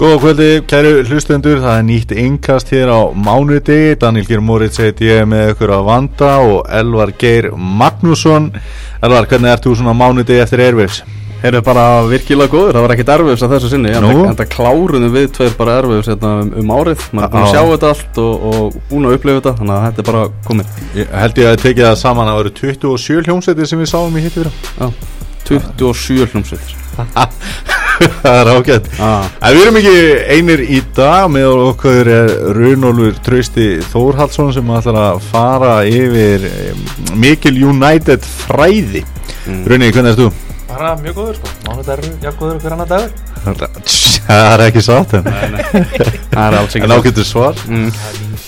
Góða kvöldi, kæru hlustendur, það er nýtt innkast hér á mánudegi, Daniel Geir Moritz heit ég með ykkur að vanda og Elvar Geir Magnússon. Elvar, hvernig ert þú svona mánudegi eftir? Þeir eru bara virkilega góður, það var ekkit erfiðs að þessu sinni, en Nú? það klárunum við tveir bara erfiðs hérna, um, um árið, maður er búin að Já. sjá þetta allt og, og búin að upplifa þetta, þannig að þetta er bara komið. Ég held ég að tekið það saman að það eru 27 hljómsveitir sem við sáum í hittu Já, 27 hljómsveitir. Það er ágætt. Ah. En við erum ekki einir í dag, með okkur er Runolfur Trausti Þórhaldsson sem ætlar að fara yfir um, mikil United fræði. Mm. Runi, hvernig erst þú? Bara mjög góður sko, mánudagur, jafn góður hver annar dagur. Það er ekki satt en, Það er alls ekki en ágættur svar. Mm.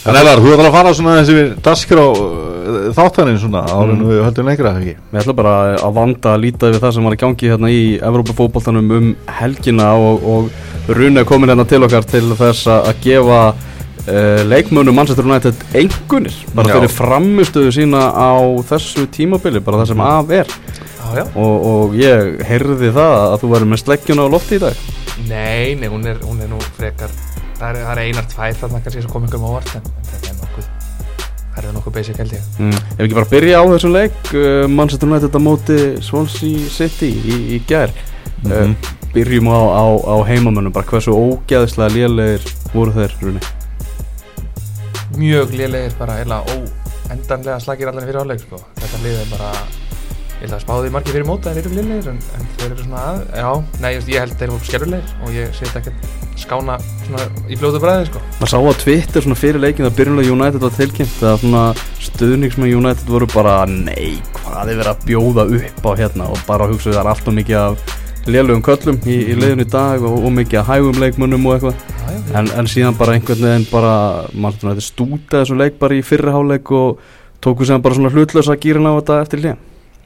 En Elvar, þú ætlar að fara svona þessi við dasgrá þáttaninn svona áður en við höldum lengra ekki? Við ætlum bara að vanda að líta við það sem var að gangi hérna í Evrópafótboltanum um helgina og, og Rune er komin hérna til okkar til þess að gefa uh, leikmönnum Manchester United engunir bara Já. fyrir framistöðu sína á þessu tímabili, bara það sem af er Já, og, og ég heyrði það að þú verður með sleggjuna á lofti í dag. Nei, nei, hún er, hún er nú frekar Það er, það er einar tvær þarna kannski sem kom ykkur um óvart en, en þetta er nokkuð Það er nokkuð basic held ég. Mm. Ef við ekki bara byrja á þessum leik uh, Manchester United á móti Swansea City í, í gær. Mhm. uh, Byrjum á, á, á heimamönnum bara hversu ógæðislega lélegir voru þeir Rune Mjög lélegir bara eila óendanlega slagir allan fyrir áleik sko. Þetta lið er bara Ég ætla að spáði margir fyrir móta þeir eru lélegir en, en þeir eru svona að Já, nei, ég, held þeir eru skerulegir og ég set ekkert skána svona í fljótu bræði sko. Maður sá á Twitter svona fyrir leikin að byrjunlega United var tilkynnt að svona stuðningsmenn United voru bara nei, hvað er verið að bjóða upp á hérna? Og bara hugsa það er alltaf mikið af lélugum köllum í, í leiðun í dag og, og mikið af hægum leikmönnum og eitthvað. En, en síðan bara einhvern veginn bara United stúta þessu leik bara í fyrriháleik og tóku sem bara svona hlutlösa gýrin á þetta eftir hlýja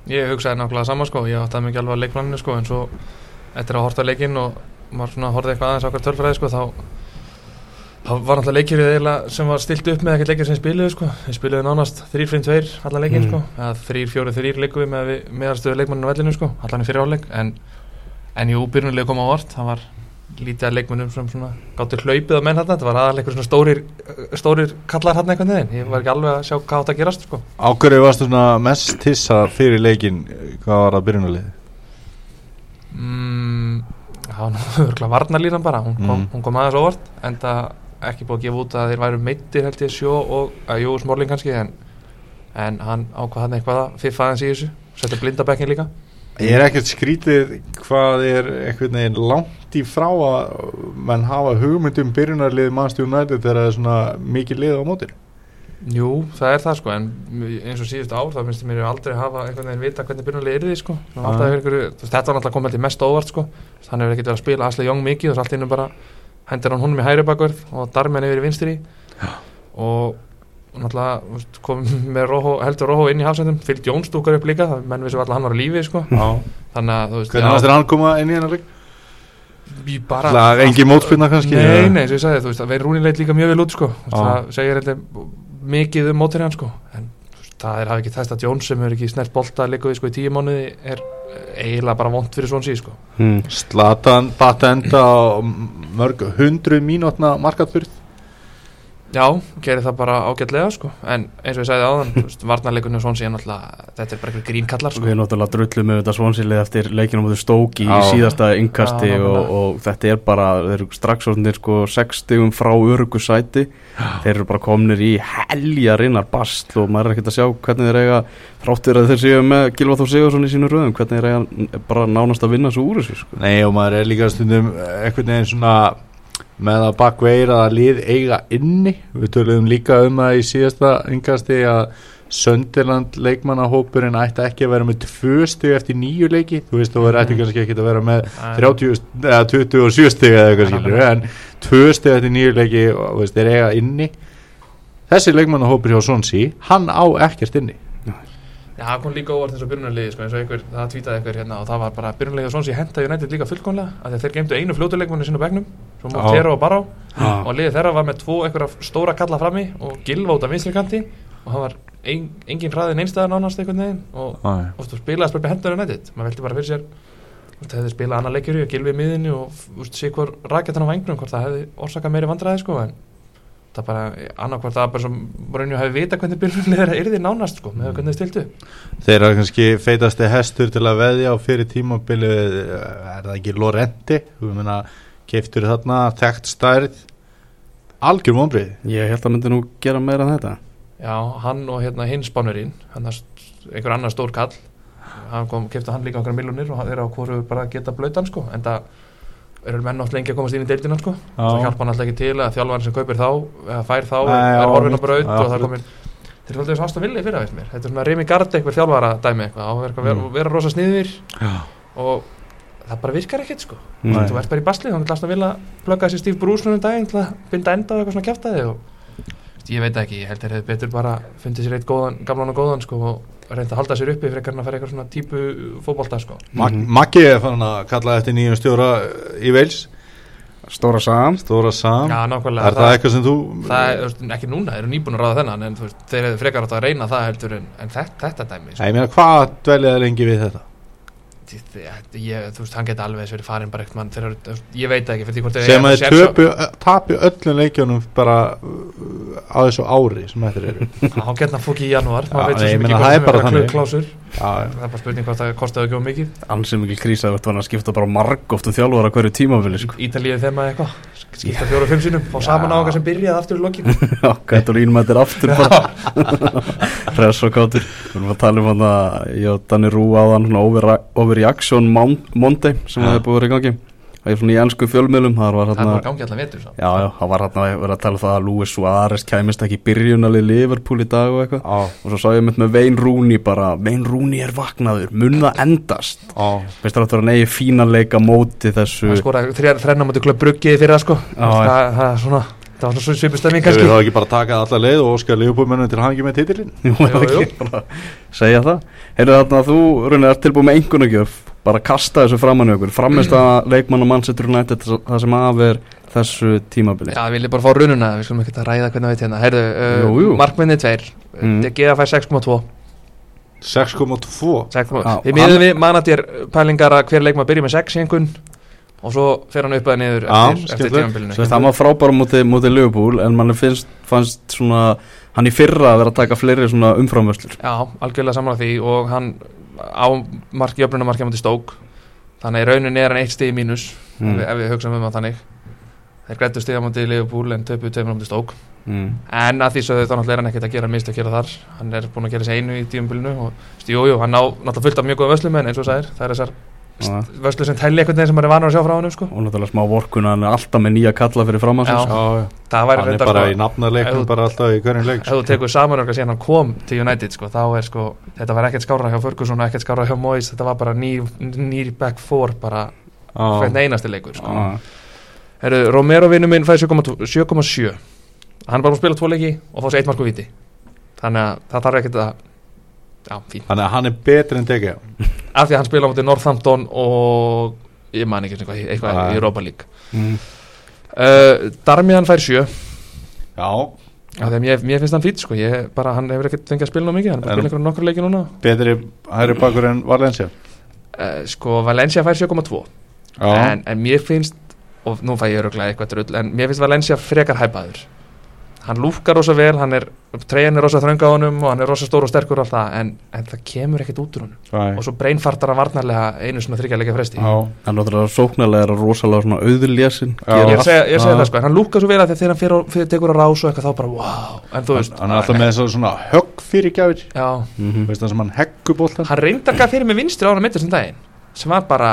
Ég hugsaði nákvæmlega sama sko, ég átti að mikið alveg að leikplaninu sko en svo eftir að horta leikinn og maður svona horfði eitthvað aðeins hver tölfræði sko þá þá var náttúrulega leikir eiginlega sem var stilt upp með ekkert leikir sem spiluðu sko. Við spiluðu nánast 3-5-2 allan leikinn Mm. sko. Eða 3-4-3 leikum við með meðarstöðu leikmanninu vellinu sko allan í fyrirháleik en, en jú, byrjunlega kom á vart það var lítið að leikmannum sem svona gáttu hlaupið á menn þarna, þetta var aðalega eitthvað svona stórir stórir kallar hann einhvern veginn. Ég var ekki alveg að sjá hvað átt að gerast sko. Ákverju varstu svona mest hissa fyrir leikin hvað var að byrjunarlið? Mm, það var örgulega varnarlínan bara. Hún kom, Mm. hún kom aðeins óvart en það ekki búið að gefa út að þeir væru meittir held ég sjó og að jú smorling kannski en, en hann ákvað hann eitthvað að fiffa aðeins í þessu setja blindabekkin líka Ég er ekkert skrítið hvað er einhvern veginn langt í frá að menn hafa hugmyndum byrjunarlið Manchester United þegar það er svona mikið lið á mótir Jú, það er það sko en eins og síðust ár þá finnst mér aldrei hafa einhvern veginn vita hvernig byrjunarlið er því sko alltaf einhverju, þetta var náttúrulega komið til mest óvart sko. Hann hefur ekkert verið að spila Asli Young mikið og allt innum bara hendur hann honum í hæri bakvörð og Darmen yfir í vinstri. Og náttúrulega þú veist, kom með Rojo, heldur Rojo inn í hafsendum Phil Jones dúkar upp líka, það menn vissu alltaf hann var á lífi sko. Þannig að þú veist Hvernig varst þér hann koma inn í hennar ég bara Það engin mótspilna kannski? Nei, nei, og ég sagði, þú veist, að Vein Rúni leit líka mjög vel út sko. Það segir eitthvað mikið um mótir hann sko. En veist, það er hafi ekki þess að Jones sem er ekki snert bolta að við sko í tíu mánuði er eiginlega bara vond fyrir svona síð sko. Hmm. Slatan batta enda á mörg hundruð mínútna markaðfyrð Já, gerir það bara ágætlega sko. En eins og ég sagði áðan, varnarleikunum svona síðan alltaf, þetta er bara eitthvað grínkallar sko. Við náttúrulega drullum með þetta svonsilið eftir leikinu mútið stók í Já. síðasta innkasti Já, og, og þetta er bara, þeir eru strax orðinir sko 60 frá örugu sæti. Þeir eru bara komnir í heljarinnar bastl og maður er ekkert að sjá hvernig þeir eiga þráttir að þeir séu með Gilva Þór Sigursson í sínu röðum, hvernig þeir eiga bara nánast að vinna svo úr þessu sko. Nei og maður er líka stundum einhvern veginn svona með að bakveira að lið eiga inni. Við töluðum líka um það í síðasta yngasti að Sönderland leikmannahópurinn ætti ekki að vera með tvö stig eftir nýju leiki. Þú veist þú verður ætti kannski ekki að vera með 30, eða 27 stig eða eitthvað skilur en tvö stig eftir nýju leiki og veist þeir eiga inni. Þessi leikmannahópur hjá Sonsi hann á ekkert inni það kom líka óvart eins og byrjunarliði sko, eins og einhver, það tvítaði einhver hérna og það var bara byrjunarliði og svona sem ég henda United líka því að þeir geimdu einu fljótuleikmanni sinni á begnum svo Já. Montero og Bará Já. og liðið þeirra var með tvo einhverja stóra kalla frammi og Gilva út af vinstri kanti og það var ein, engin hraðin einstæðar nánast einhvern veginn og, Æ. og þú spilaðist bara með hendur United maður veldi bara fyrir sér Það hefði spilað annar leikjur og gilfið miðinni og þú það bara annarkvort það bara sem Brynju hefði vita hvernig byrjunni þeirra yrði nánast sko með hvernig þið stiltu. Þeir eru kannski feitasti hestur til að veðja á fyrir tímabili er það ekki Lorenti við meina keiftur þarna þekkt stærð. Algjör vonbrið Ég held að myndi nú gera meira en þetta. Já, hann og hérna er st- einhver annar stór kall. Hann kom, kefti hann líka okkar millunir og þeir á hvoru bara að geta blöytan sko en það eru menn oft lengi að komast inn í deildina sko það hjálpa hann alltaf ekki til að þjálfarinn sem kaupir þá eða fær þá, er horfin á braut og það er komin þeir eru alltaf þess aðstaf villi fyrir að veist mér þetta er svona Remi Garde eitthvað þjálfara dæmi eitthvað á að vera, vera, Mm. vera rosa sniðir Já. og það bara virkar ekkert sko Nei. þú ert bara í basli, þá ætlaðast að vilja plugga þessi Steve Bruce núna um daginn til að binda enda á eitthvað svona kjaftaði og veist, ég veit það ekki, ég held þeir hefði betur bara fundið sér eitt góðan, gamlan og góðan sko og reynda að halda sér uppi frekar en að fara eitthvað svona típu fótbolta sko. Mag Mhm. Maggi er fann að kalla eftir nýjum stjóra í Veils Stóra Sam. Stóra Sam. Já, nákvæmlega. Er það eitthvað sem þú það er, ekki núna, þeir eru nýbúin að ráða þennan en þú veist, þeir hefði frekar átt að reyna það heldur en, en þetta, þetta dæmi sko. Nei, ég meina hvað dveljaði lengi við þetta ég, þú veist, hann geti alveg verið farin bara eitthvað, þeir, eru- ég veit það ekki fyrir því hvort þeir sem að töpu, tapi öllum leikjónum bara uh, á þessu ári sem þetta eru. Hann getna fók í janúar maður veit sem ekki það er hvort bara sem klásur það er bara spurning hvort það kostiði ekki um mikið. Ansið mikil krísa Þetta var hann að skipta bara marg oft um þjálfara hverju tímafili sko. Ítalíu þeim að eitthvað skipta fjóru og fimm sinum, fá saman á okkar sem byrjaði aftur í lokin. Já, Gætur ínmættir aftur bara. Hress og kátur. Við erum að tala um hann að og Danni Rú áðan over- Overreaction Mon- Monday sem hefði búið að vera í gangi. er svona í ennsku fjölmiðlum Það var það gangi allan vetur svo. Já, já, það var hérna að vera að tala um það að Luis Suárez kæmist ekki í byrjunalið Liverpool í dag og eitthvað. Já, og svo sá ég mitt með Vein Rúni bara Vein Rúni er vaknaður, mun það endast? Já, Veist það að vera negi fína leika móti þessu hann skoraði þrjár þrenna mútið klöp bruggiði fyrir það sko. Já, það, það, er svona það var svona svipið stemming Hefur kannski þá ekki bara takað alla leið og óskar Leopoldmennum til hangi með titilinn? Jú, jú, jú. bara segja það Heyrðu þarna að þú raunin er tilbúið með einhvernagjöf bara kasta þessu framann í okkur framist að leikmann og mannsettur United það sem af er þessu tímabili Já, vil ég bara fá rununa, við skulum ekki að ræða hvernig veit hérna jú. uh, markminni tveir Mm. mm. DG fær 6,2 6,2 6,2. Já, Við miðum við manatér pælingar að hver leikma byrja með 6 í einhvern og svo fer hann upp að niður eftir, eftir veist, hann var frábæra mútið múti Liverpool en mann finnst, fannst svona hann í fyrra að vera að taka fleiri svona umframvöslur Já, algjörlega sammála því og hann á marki, jöfnunamarki á mútið stók þannig í rauninni er hann eitt í mínus ef, mm. við, ef við hugsaum um það þannig. Þeir grættu á mútið Liverpool en töpu tveimur á mútið stók Mm. en að því svo þá náttúrulega er hann ekkert að gera mist að gera þar. Hann er búin að gera þessi einu í tímanbylunu það er þessar Ja. vöslu sem sem maður er vanur að sjá frá hann sko. og náttúrulega smá vorkun hann er alltaf með nýja kalla fyrir fram Já. Já, já. það væri hann er bara sko, í þú- bara alltaf í hverjum leik ef þú tekur saman okkar síðan hann kom til United sko, þá er sko, þetta var ekkert skára hjá Ferguson og ekkert skára hjá Moyes, þetta var bara nýr ný back four bara hvern einasti leikur sko. Heru, Romero vinnu minn fæði 7,7 hann var búin að spila tvo leiki og fá sér eitt mark og viti þannig að það þarf ekkert að já, þannig að hann er betri en DG af því að hann spila á móti Northampton og ég man ekki eitthvað, eitthvað í Europa League. Mm. uh, Darmian fær 7 Já, mér, mér finnst hann fýtt sko, ég bara, hann hefur ekkert fengið að spila ná mikið, hann er bara að spila nokkur leiki núna. Betri hæri bakur en Valencia? Uh, sko, Valencia fær 7,2 Já, en, en mér finnst og nú fæ ég öruglega eitthvað drull en mér finnst Valencia frekar hæpaður hann lúkar rosa vel, hann er treyjan er rosa þrönga á honum og hann er rosa stór og sterkur og allt það, en, en það kemur ekkert út úr honum. Nei. og svo breinfartar hann varnarlega einu svona þryggjarleika fresti Já, hann er náttúrulega sóknarlega rosalega svona auðurlésin Já. ég að segja, ég segi það sko, hann lúkar svo vel að þegar hann fyrir, fyrir tekur að rásu eitthvað þá bara wow, en þú hann, veist hann er alltaf með þess svona högg fyrir gjafir. Já, mm veist það sem hann heggur bóltan hann reyndar gaf fyrir með vinstri ára mittur sem daginn sem var bara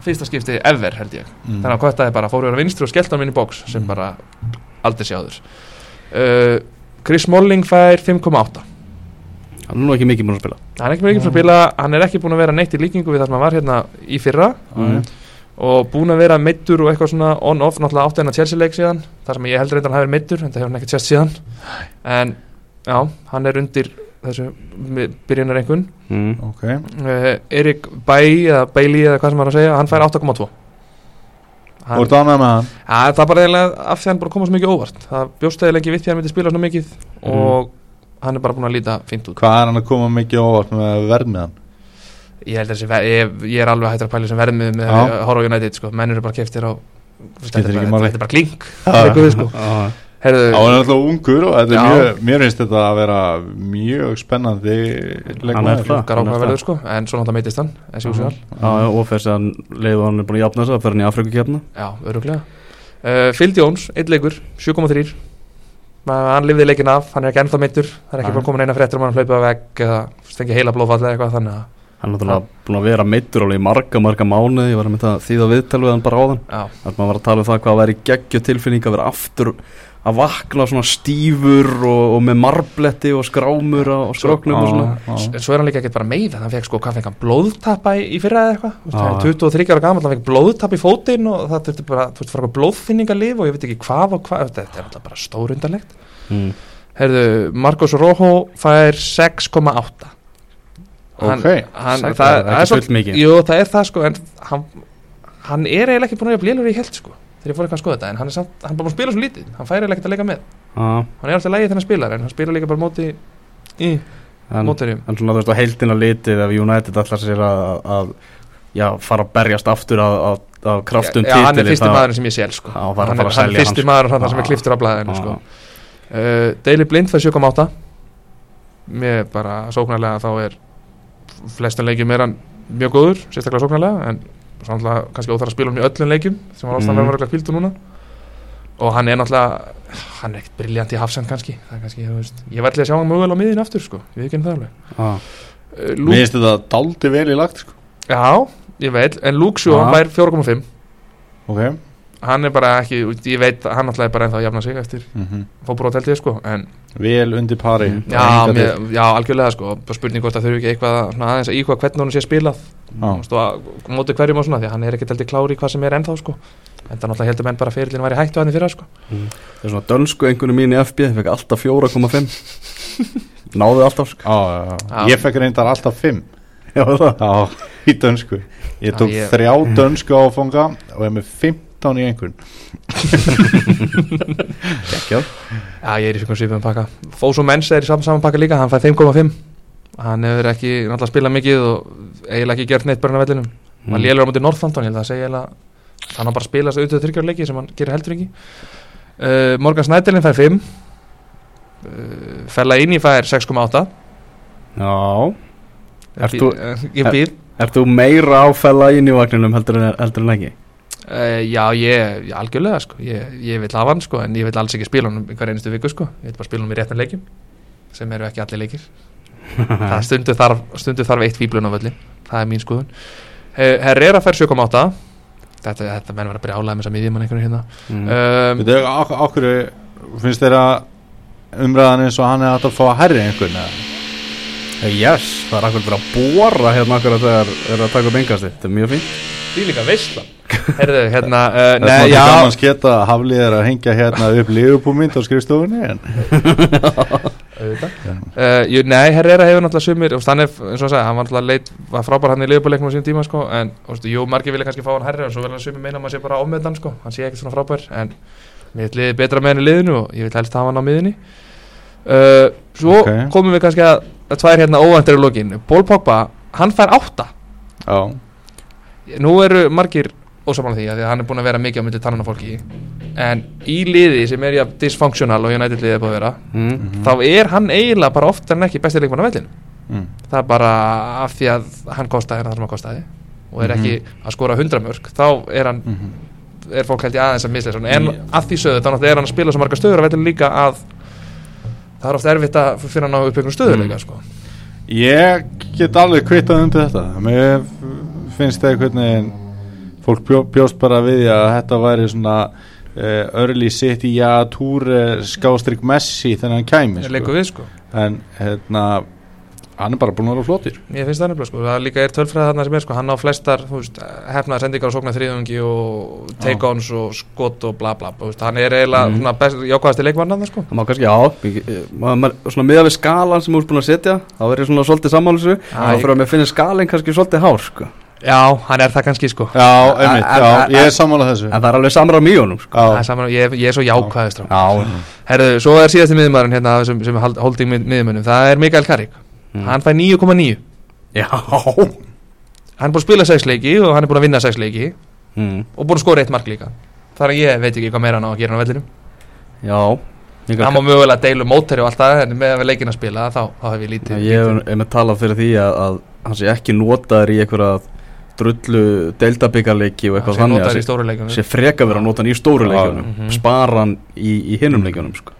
fyrsta skipti ever held ég. Mm. þannig að kvættaði bara fóru á vinstri og skellt hann inn í bóks sem Mm. bara aldrei sjáður uh, Chris Molling fær 5,8 hann er nú ekki mikið búin að spila. Hann er ekki ekki fyrir að spila. Hann er ekki búin að vera neitt í líkingu við það sem hann var hérna í fyrra. Mm. og búin að vera meittur og eitthvað svona on-off náttúrulega átt en að Chelsea leik síðan. Þar sem ég heldur reyndar að hann hefur meittur en það hefur hann ekki tjast síðan. En já, hann er undir þessu byrjunar einhvern mm. Ok, uh, Erik Bay eða Bailey eða hvað sem maður að segja hann fær 8,2 þú Hann- ert ánægð með hann? Ja, það er bara eiginlega af því að hann bara koma svo mikið óvart. Það bjóst eða lengi við því að hann myndi spila svo mikið og hann er bara búin að líta fínt út. Hvað er hann að koma mikið óvart með verð með hann? ég held að þessi, ver- ég, ég er alveg hættur að pæla sem verðmið með að horfa á United sko. menn eru bara keftir á þetta er bara, klink. Er sko. Herðu, Já, hann er alltaf ungur og er mjög, mér finnst þetta að vera mjög spennandi Hann er það. sko. en svo náttúrulega meitist hann as usual. já, já, og fyrst að hann leiði hann er búin að jafna þess að fyrir hann í Afrikukefna já, öruglega uh, Phil Jones, einn leikur, 7,3 Ma- hann lifði leikin af hann er ekki ennþá meittur, það er ekki Já. bara komin eina fréttur um hann hlaupið á vegg eða stengi heila blóðfall eða eitthvað þannig að Hann er náttúrulega búin að vera meittur alveg í marga, marga mánuði Ég var að mynda að þýða viðtal við hann bara áðan já, Þannig að maður var að tala um það hvað að vera í geggju tilfinning að vera aftur að vakna svona stífur og, og með marbletti og skrámur á skróknum og svona. en svo er hann líka ekkert bara meið hann fekk sko, hvað fekk hann? Blóðtappa í, í fyrra eða eitthvað? Þú veist, Já. hann er 23 ára gammal, hann fekk blóðtapp í fótinn og það þurfti bara, þú veist, fara eitthvað blóðfinningalif og ég veit ekki hvað og hvað, þetta er alltaf bara stórundarlegt. Mm. Herðu, Marcos Rojo fær 6,8 Hann- Ok. hann, Sex- það, það er er svo, fullt mikið. Jú, það er það sko en hann, hann er eiginlega ekki búin að vera blélur í held sko þegar ég fór eitthvað að skoða þetta en hann er, samt, hann bara að spila svo lítið. Hann fær eiginlega ekkert að leika með. Já, hann er alltaf lægið þegar hann spilar en hann spila líka bara móti í en, móterjum en svona þú veist á heildina litið ef United allar sér að, að já, fara að berjast aftur að, að, að kraftum Já, hann er fyrsti maðurinn sem ég sel sko. Að hann, að hann er fyrsti hann, maðurinn hann sem Já. er kliftur af blæðinu sko. uh, Daily Blind fær 7,8 mér bara sóknarlega þá er flestum leikjum er hann mjög góður sérstaklega sóknarlega en samtlega kannski óþar að spila hann í öllum leikjum sem var ástæðan Mhm. verður að kvildu núna og hann er náttúrulega hann er ekkert briljant í hafsend kannski, það er kannski þú veist, ég allir að sjá hann mögulega á miðinu aftur sko. ég veit ekki um það alveg Já. uh, Mér Luke, finnst þetta daldi vel í lagt sko. Já, ég veit, en Luke Shaw Já. fær 4,5 Ok hann er bara ekki, ég veit hann náttúrulega er bara ennþá að jafna sig eftir mm fórbrót held ég sko en Vel undir pari Mm. já, mér, já, algjörlega sko spurning hvort það þurfi ekki eitthvað svona aðeins að íkvað hvernig hún sé spilað Að móti hverjum og svona því að hann er ekkert heldur klári í hvað sem er ennþá sko. En það náttúrulega heldur menn bara fyrirlin væri hættu hann í fyrra sko. Það er svona dönsku einhvern mín í FB, ég fekk alltaf 4,5 Náði alltaf sko. Já, já, já. Já. Ég fekk reyndar alltaf fimm. Já, það? Já, í dönsku. Ég tók ég- þrjá dönsku áfanga og er með 15 í einhvern Ekki Já, ég er í svona svipum pakka. Fósum Mensa er í saman, pakka líka, hann fær 5,5 hann hefur ekki náttúrulega spilað mikið og eiginlega ekki gert neitt bara á vellinum. Mm. hann lélur á móti Northampton, ég held að segja eiginlega hann har bara spilað þessu auðvitað þryggjar leiki sem hann gerir heldur ekki. Uh, Morgan Snædelin fær 5 uh, Fella inn í fær 6,8 Já. Ert Ég þú- býð- eh, Ég býð Ert þú meira áfælla í nývagninum heldur en, heldur en ekki? uh, Já, ég, ég algjörlega sko. Ég, ég vil hafa hann sko, en ég vil alls ekki spila hann hver einustu viku sko, ég vil bara spila hann í réttan leikjum sem eru ekki allir leikir það stundu þarf, stundu þarf eitt fíblun á völlin það er mín skoðun. Herrera fær 7,8 þetta, þetta menn vera brjálega með þess að miðjum hann einhvern hérna. Mm. um, Veitu, ok- okkur finnst þér að umræðan eins og hann er að fá að herri einhvern eða? Yes, það er akkur verið að bóra hérna akkur að þegar er að taka upp engasti Þetta er mjög fínt. Því líka veistla Herðu, hérna, uh, Það er nei, svona gaman sketa að Haflið er að hengja hérna upp liðupúmynd á skrifstofunni. uh, jú, Nei, Herrera hefur náttúrulega sumir og er, eins og að segja, hann var náttúrulega leit var frábær hann í liðbúrleiknum á sín tíma sko, en veist, jú, margir vilja kannski fá hann Herrera og svo vilja sumir meina að maður sé bara ofmeðan sko, hann sé ekkert svona frábær en vil liði betra með hann í liðinu og ég vil helst hafa hann á miðinni uh, Svo Ok. komum við kannski að, að tvær hérna óvæntir í lokin. Ból Pogba, hann fær átta. Já, Nú eru margir ósamála því að því að hann er búin að vera mikið á myndi tannan á fólki en í liði sem er ja, dysfunctional og United liðið er búin að vera mm. þá er hann eiginlega bara oftar en ekki besti leikmann á vellinu mm. það er bara af því að hann kostaði það sem hann kostaði og er ekki að skora 100 mörg þá er hann Mm er fólk held ég aðeins að misla en að því sögðu þá náttúrulega er hann að spila svo marga stöður á vellinu líka að það er ofta erfitt að fyrir hann á uppbyggum stöðuleika Mm. sko. Ég get alveg kvittað undir þetta Mér finnst það einhvern veginn fólk bjó, bjóst bara við því að þetta væri svona uh, early city ja túr uh, skástrík Messi þegar hann kæmi sko. leikur við sko en hérna hann er bara búin að vera flottir Ég finnst það nefnilega sko, það líka er tölfræð þarna sem er sko, hann á flestar, þú veist, hefnaðar sendingar og sóknar þriðungi og take-ons og skot og bla bla, þú veist, hann er eiginlega Mhm. svona best, jákvæðasti leikmann þarna sko. Það má kannski, já, ég- maður, maður, svona miða við skalan sem þú ert búin að setja þá er ég svona svolítið sammálusu Já, þá fyrir að mér finnir skalinn kannski svolítið hár sko. Já, hann er það kannski sko. Já, einmitt, En- já, en- ég er sammálað þessu. en það er alveg samra mýjónum sko. Það er Já, saman, ég, ég er svo jákvæðist. Já, Herðu, svo er síðasti miðumæðurinn hérna sem, sem er hold- holding mið, miðumönnum, það er Mikael Carrick, Mm. hann fær 9,9 já. Hann er búin að spila sex leiki og hann er búin að vinna sex leiki. Mm. og búin að skora eitt mark líka. Þar að ég veit ekki hvað meira hann á að gera á vellinum. Já. Hann má mögulega deilu mótari og allt það en með að við leikin að spila þá, þá hef ég lítið ég hef hef með talað fyrir því að, að hann sé ekki notaður í einhverja drullu deildabyggarleiki og eitthvað þannig að leikunum sé freka verið að nota hann í stóru Já, leikjunum mhm. spara hann í, í hinnum leikjunum sko.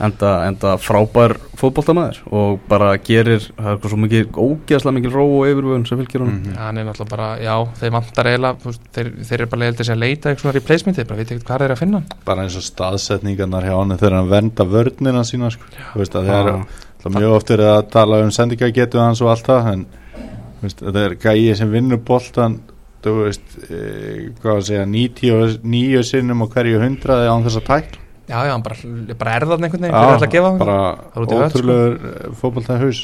enda, enda frábær fótboltamaður og bara gerir það er eitthvað svo mikið ógeðslega mikið ró og yfirvöðun sem fylgir honum Mhm. hann er náttúrulega bara, já, þeir vantar eiginlega þeir, þeir eru bara leiðildi að leita eitthvað svona replacementi, bara veit ekki hvað þeir eru að finna bara eins og staðsetningarnar hjá hann þegar hann venda vörnina sína sko. Þú veist, að það er Já. það mjög oft verið að tala um sendingagetu hans og allt það en þetta er gæið sem vinnur boltan þú veist, e, hvað að segja 99 sinnum á hverju hundraði án þess að tækla já, já, hann bara, bara erðan einhvern veginn, alltaf að gefa hann bara í völl, sko. ótrúlegur fótboltaði haus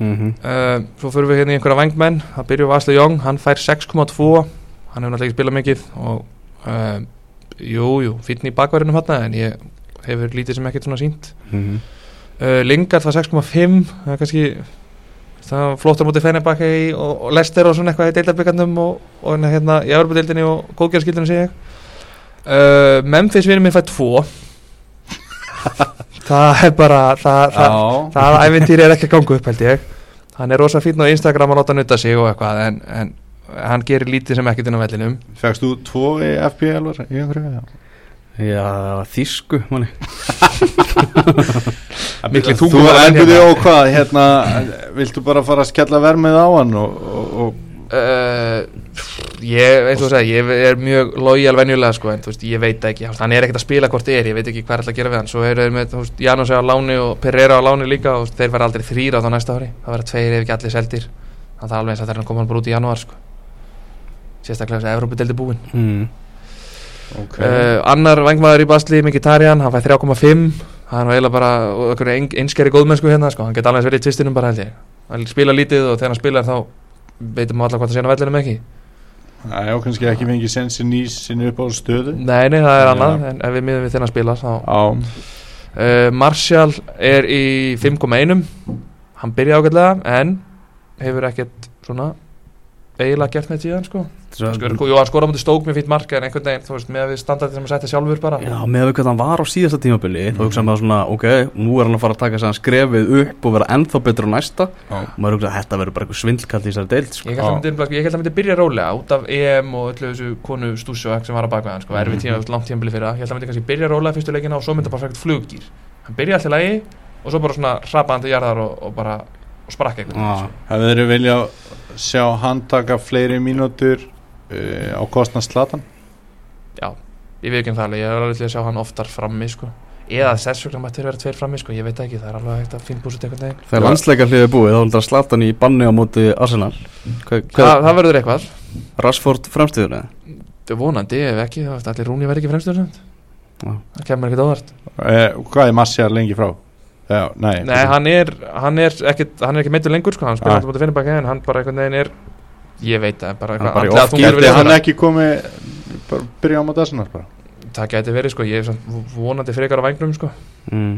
Mhm. Uh, svo fyrir við hérna í einhverja vangmenn það byrjuð Vasli Jóng, hann fær 6,2 hann hefur náttúrulega ekki spilað mikið og uh, jú, jú fítni í bakverðinu hann en ég hefur lítið sem ekkert svona sínt Mhm. uh, Lingard var 6,5 það er kannski það var flottar mútið Fenebakki og, og Lester og svona eitthvað í deildarbyggarnum og, og hérna í Evropadeildinni og góðgjörskildinu sé ég uh, Memphis vinur minn fær 2 það er bara það, það, Já, það æfintýri er ekki að ganga upp held ég hann er rosa fínn á Instagram að láta nutta sig og eitthvað en, en hann gerir lítið sem ekkert inn á vellinum fegst þú tvo í FPL í einhverju? Já. Já, þýsku manni. Miklir Þú tungumálar endur þig á hvað, hérna viltu bara fara að skella vermið á hann og, og, og uh, ég, eins og þú segi ég er mjög lojal venjulega sko en þú veist, ég veit ekki, þú hann er ekkert að spila hvort er, ég veit ekki hvað er alltaf að gera við hann. Svo eru þeir með, þú veist, Janus er á láni og Pereira á láni líka og þeir verða aldrei þrýra á þá næsta ári, það verða tveir ef ekki allir seldir. Þannig að það er alveg eins að þeir koma hann bara út í janúar sko. Sérstaklega þess að Evrópu deldi búin. Mm. Okay. uh, annar vangmaður í Basli, Mkhitaryan hann fæði 3,5 hann var eiginlega bara einskeri góðmennsku hérna sko. hann geti alveg verið í tvistinum bara held ég. Hann spila lítið og þegar hann spilar þá veitum maður alltaf hvað það sé hann á vellinum ekki. Það er kannski ekki fengið sensi nýs sinni upp á stöðu nei, nei, það er annað en ef við miðum við hann spila uh, Martial er í 5,1 hann byrja ágætlega en hefur ekkert svona eiginlega gert neitt síðan sko. Sko, jú, hann skora mútið stók með fýtt marka en einhvern veginn, þú veist, með að við standardið sem að setja sjálfur bara. Já, með að við hvað hann var á síðasta tímabili þá hugsa maður svona, ok, nú er hann að fara að taka sér skrefið upp og vera ennþá betur á næsta. Já. og maður hugsa að þetta verður bara eitthvað svindlkall í þessari deild sko. Ég held að myndi, ég held að myndi byrja rólega út af EM og öllu þessu konu stússu sem var að baka hann, sko, erfið tíma, langt tímabili fyrir það ég held að myndi kannski byrja rólega fyrstu leikina og svo myndi bara fækt fluggýr hann byrja alltaf lagi og svo bara svona hrapaðan til jarðar og, og bara og sprakka eitthvað. Ah. Hefur þeir vilja sjá hann taka fleiri mínútur uh, á kostna slatan? Já, ég veit ekki um það alveg, ég er alveg til að sjá hann oftar frammi sko. eða þess vegna mættir vera tveir frammi sko. ég veit ekki, það er alveg hægt að fínbúsa eitthvað neginn Þegar landsleikar hliðið búið þá heldur að slata hann í banni á móti Arsenal Hvað, Þa, hvað Það verður eitthvað, Rashford fremstuður eða? það er vonandi ef ekki, allir Rúni verði ekki. Já. það kemur ekkert óvart Uh, hvað er Marcial lengi frá? Já, nei, Nei, hann er, hann er ekkert hann er ekki meittur lengur, sko, hann spila alltaf búin að finna baka en hann bara einhvern veginn er ég veit það, bara Hann eitthvað Geti við hann það. ekki komið bara byrja á móti Arsenal bara? Það gæti verið, sko, ég er samt vonandi frekar á vægnum, sko. Mm.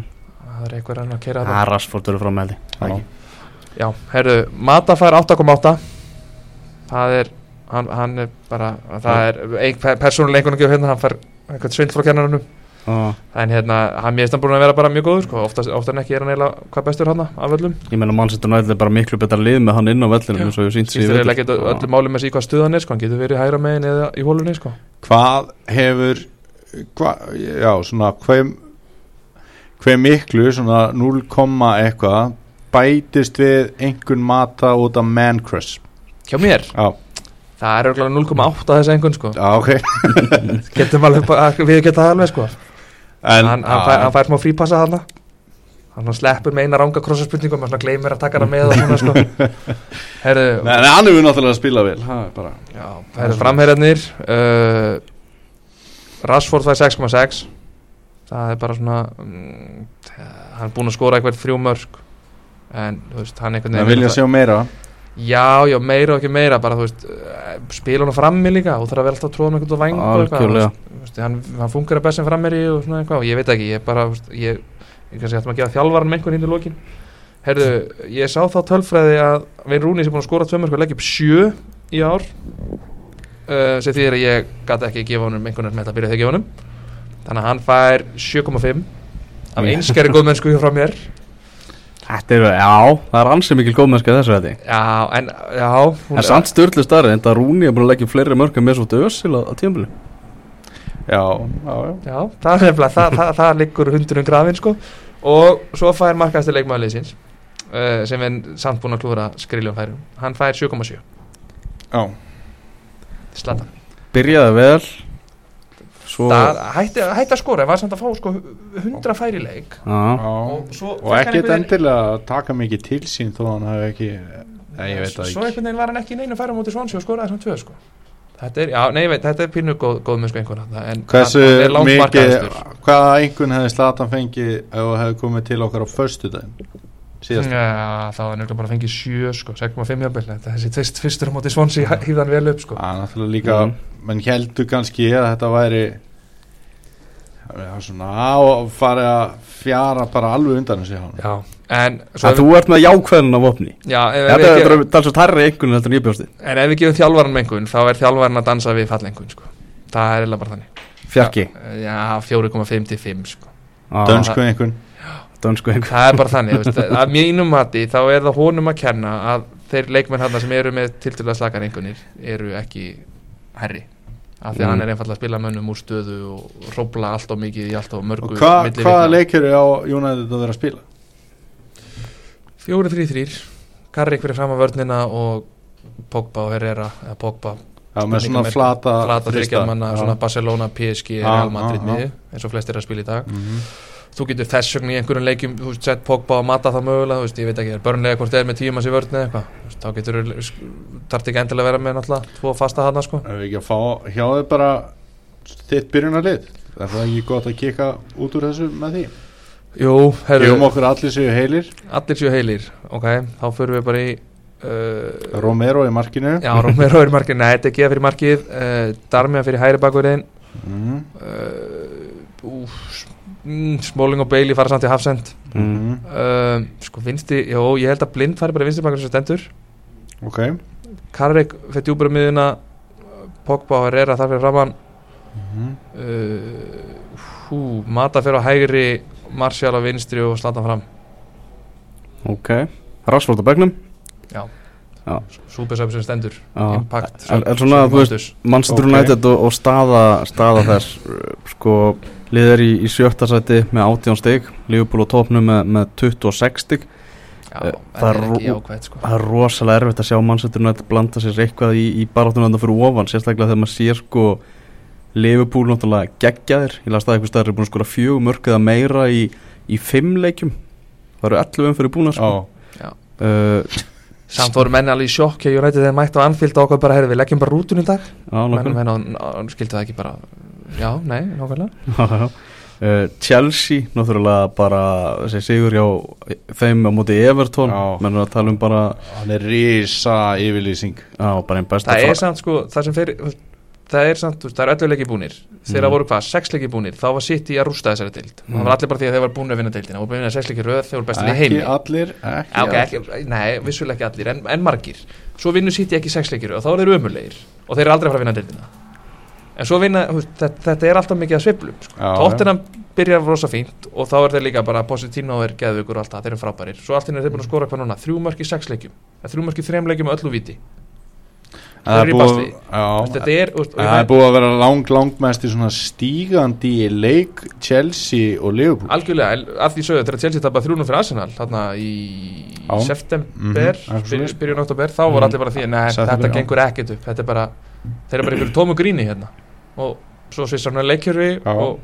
það er eitthvað að keira Ah, þetta Rashford verður frá meðli Já. Já, herru, Mata fær 8,8 það er hann, hann er bara, það er einhvern veginn hérna, hann fær eitthvað svind frá kennarannum ah. en hérna, hann mér er búin að vera bara mjög góður sko. oftast, oftar en ekki er hann eiginlega hvað bestur hann af öllum Ég meina Manchester United er bara miklu betra lið með hann inn á vellinu eins og ég sínt er ekki öllum málum með sig hvað stuð hann er sko. hann getur verið hægra megin eða í hólunni sko. Hvað hefur hva, já, svona hver, hver miklu svona 0, eitthvað bætist við einhvern mata út af man crush hjá mér, Já, það er örugglega 0,8 þessi einhvern sko. já ok getum alveg, við getum það alveg sko. En, hann, hann, fær, hann fær smá frípassa hann hann sleppur með eina ranga krossaspurningum og gleymir að taka hana með svona sko. herru, Nei, nei, hann hefur náttúrulega að spila vel. Er bara Já, það eru framherjarnir uh, Rashford fær 6,6 það er bara svona mm, hann er búinn að skora eitthvað þrjú mörg en veist, hann einhvern Það vilja sjá meira já, já, meira og ekki meira bara þú veist, eh, spila hann frammi líka og þarf að vera alltaf að tróða með og eitthvað, Algjörlega. þú veist, hann, hann funkar að best sem frammeri og svona eitthvað og ég veit ekki, ég bara þú veist, ég, ég kannski hættum að gefa þjálfaran með einhvern hinn í lokin. Herðu, ég sá þá tölfræði að Vein Rúni sem búin að skora tvö mörg og leggja upp sjö í ár uh, sem þýðir að ég gæti ekki gefa honum einhvern veginn með að byrja þegar gefa honum. Þannig að hann fær 7,5 af einskæri góðmennsku frá mér Þetta er, já, það er ansið mikil góðmennska þessu þetta Já, en já hún, En samt störtlu starri, en það Rúni er búin að leggja fleiri mörg en með svo dösil á, á tímabili. Já, já, já. Já, það er nefnilega, það, það, það liggur hundurinn grafin sko. Og svo fær markaðasti leikmaðurliðsins uh, sem er samt búin að klúra skriljum færum. Hann fær 7,7 já. slata Byrjaði vel Svo það hætti, hætti að skora, var samt að fá sko 100 færi leik. Já, og, svo og ekkert endilega að taka mikið til sín þó hann hafi ekki Nei, ég veit það svo einhvern veginn var hann ekki í neinu færa mútið svansi og skoraði samt tvö sko. Þetta er, já, nei, ég veit, þetta er pínu góð, góð með sko einhvern en Hversu er mikið, markaðastur hvaða einhvern hefði Slatan fengið ef það hefði komið til okkar á föstudaginn? Síðast. Já, það var nefnilega bara að fengið 7 sko, 6,5 jafnvel. Þetta þessi tvist fyrstur á móti svonsi hýðan vel upp sko. Það er náttúrulega líka, Mhm. Menn heldur kannski að þetta væri svona að fara að fjara bara alveg undan þessi hann Já, en svo að þú ert með jákvæðin af opni Já, Þetta er þetta er talsvægt hærri einhvern heldur en ég bjósti en ef við gefum þjálfaran mengun þá er þjálfaran að dansa við fallengun sko. það er eða bara þannig. Fjarki? Já, 4,5 til 5 sko. Dönsku einhvern Dönsku einhvern það er bara þannig, þú veist, að mínum mati þá er það honum að kenna að þeir leikmenn hann sem eru með tiltölulega slakar einhvernir eru ekki herri af því að Mm. hann er einfallega að spila mönnum úr stöðu og hrópla allt og mikið í allt og mörgu Og hva, hvaða leikir er á United að vera að spila? 4-3-3 Karrik fyrir fram að vörnina og Pogba og Herrera eða Pogba, Já, með svona með flata flata þrista. Já. svona Barcelona, PSG, Real Madrid miði eins og flestir að spila í dag Mhm. Þú getur þess vegna í einhverjum leikjum þú veist, sett Pogba og mata það mögulega þú veist, ég veit ekki, er börnlega hvort er með tíum að sér vörn eða eitthvað? Þú veist, þá getur þarf ekki endilega að vera með náttúrulega tvo fasta hana sko. Ef við ekki að fá hjá þau bara þitt byrjunarlið Er það ekki gott að kika út úr þessu með því? Jú, herru, Gefum okkur allir séu heilir. Allir séu heilir ok, þá förum við bara í uh, Romero í markinu. Já, Romero er markið, nei, þetta er geða fyrir markið uh, Darmian fyrir hæri bakverðin Mhm. uh, mm, Smalling og Bailey fara samt í hafsend Mhm. uh, sko vinsti, jú, ég held að blind fari bara vinsti bakverðin sem stendur. Ok. Karrik fyrir djúbura miðuna Pogba og Herrera þar fyrir framann Mhm. uh, hú, Mata fyrir á hægri Martial á vinstri og Slatan fram. Ok. Á begnum Já, Já. Súpersöp sem stendur. Impact En- en svona, þú veist, Manchester. United og, og staða, staða þess sko, liðir í, í sjötta sæti með 18 stig Liverpool á topnum með, með 26 stig. Já, Eh, það er er jákvæmt sko. það er rosalega erfitt að sjá Manchester United blanda sér eitthvað í, í baráttunanda fyrir ofan sérstaklega þegar maður sér sko Liverpool náttúrulega geggjaðir. Ég las það eitthvað stærri búin að skora fjögur mörg eða meira í, í fimm leikjum. Það eru 11 umfyrir búin að sko uh, Samt voru menni alveg í sjokk Ég rætti þegar mættu á Anfield og okkur bara herri, Við leggjum bara rútun í dag. Menn, menn, skildu það ekki bara. Já, nei, nákvæmlega. Uh, Chelsea náttúrulega bara þessi sigur hjá þeim á móti Everton. Já. menn er að tala um bara hann er risa yfirlýsing. Á, bara Það er samt sko Það sem fyrir Það er samt, það er öllu leiki búnir. Þegar Mm. voru hvað, sex leiki búnir Þá var City að rústa þessari dild Mm. Það var allir bara því að þeir var búin að vinna dildina Það voru búin að sex leiki röð Þeir voru bestir í Ekki heimi. allir Ekki Já, ok, allir. ekki, Nei, vissulega ekki allir, en, en margir. Svo vinnur City ekki sex leikir og þá er þeir ömulegir Og þeir eru aldrei að fara að vinna dildina En svo vinna, þetta, þetta er alltaf mikið að sveiflum sko. Tottenham byrjar rosa fínt og þá er þeir líka bara Positino er geðvökur og allt það, þeir eru frábærir. Svo allt í einu er þeir búin að skora hvað núna, þrjú mörk í sex leikjum Þrjú mörk í þrem leikjum öllu viti Það er eru í búið er, og er meina- búið að vera lang, langmest í svona stígandi í leik Chelsea og Liverpool algjörlega, en að því sögðu þegar Chelsea tapað 3-0 fyrir Arsenal þarna í Já. september, Mhm, eitthvað byr, svoleiðis. byrjun oktober þá voru Mhm. allir bara því, nei, September, þetta gengur ekkert upp þetta er bara, þeir eru bara einhverju tómu gríni hérna og svo svissar hann leikjörfi Já. og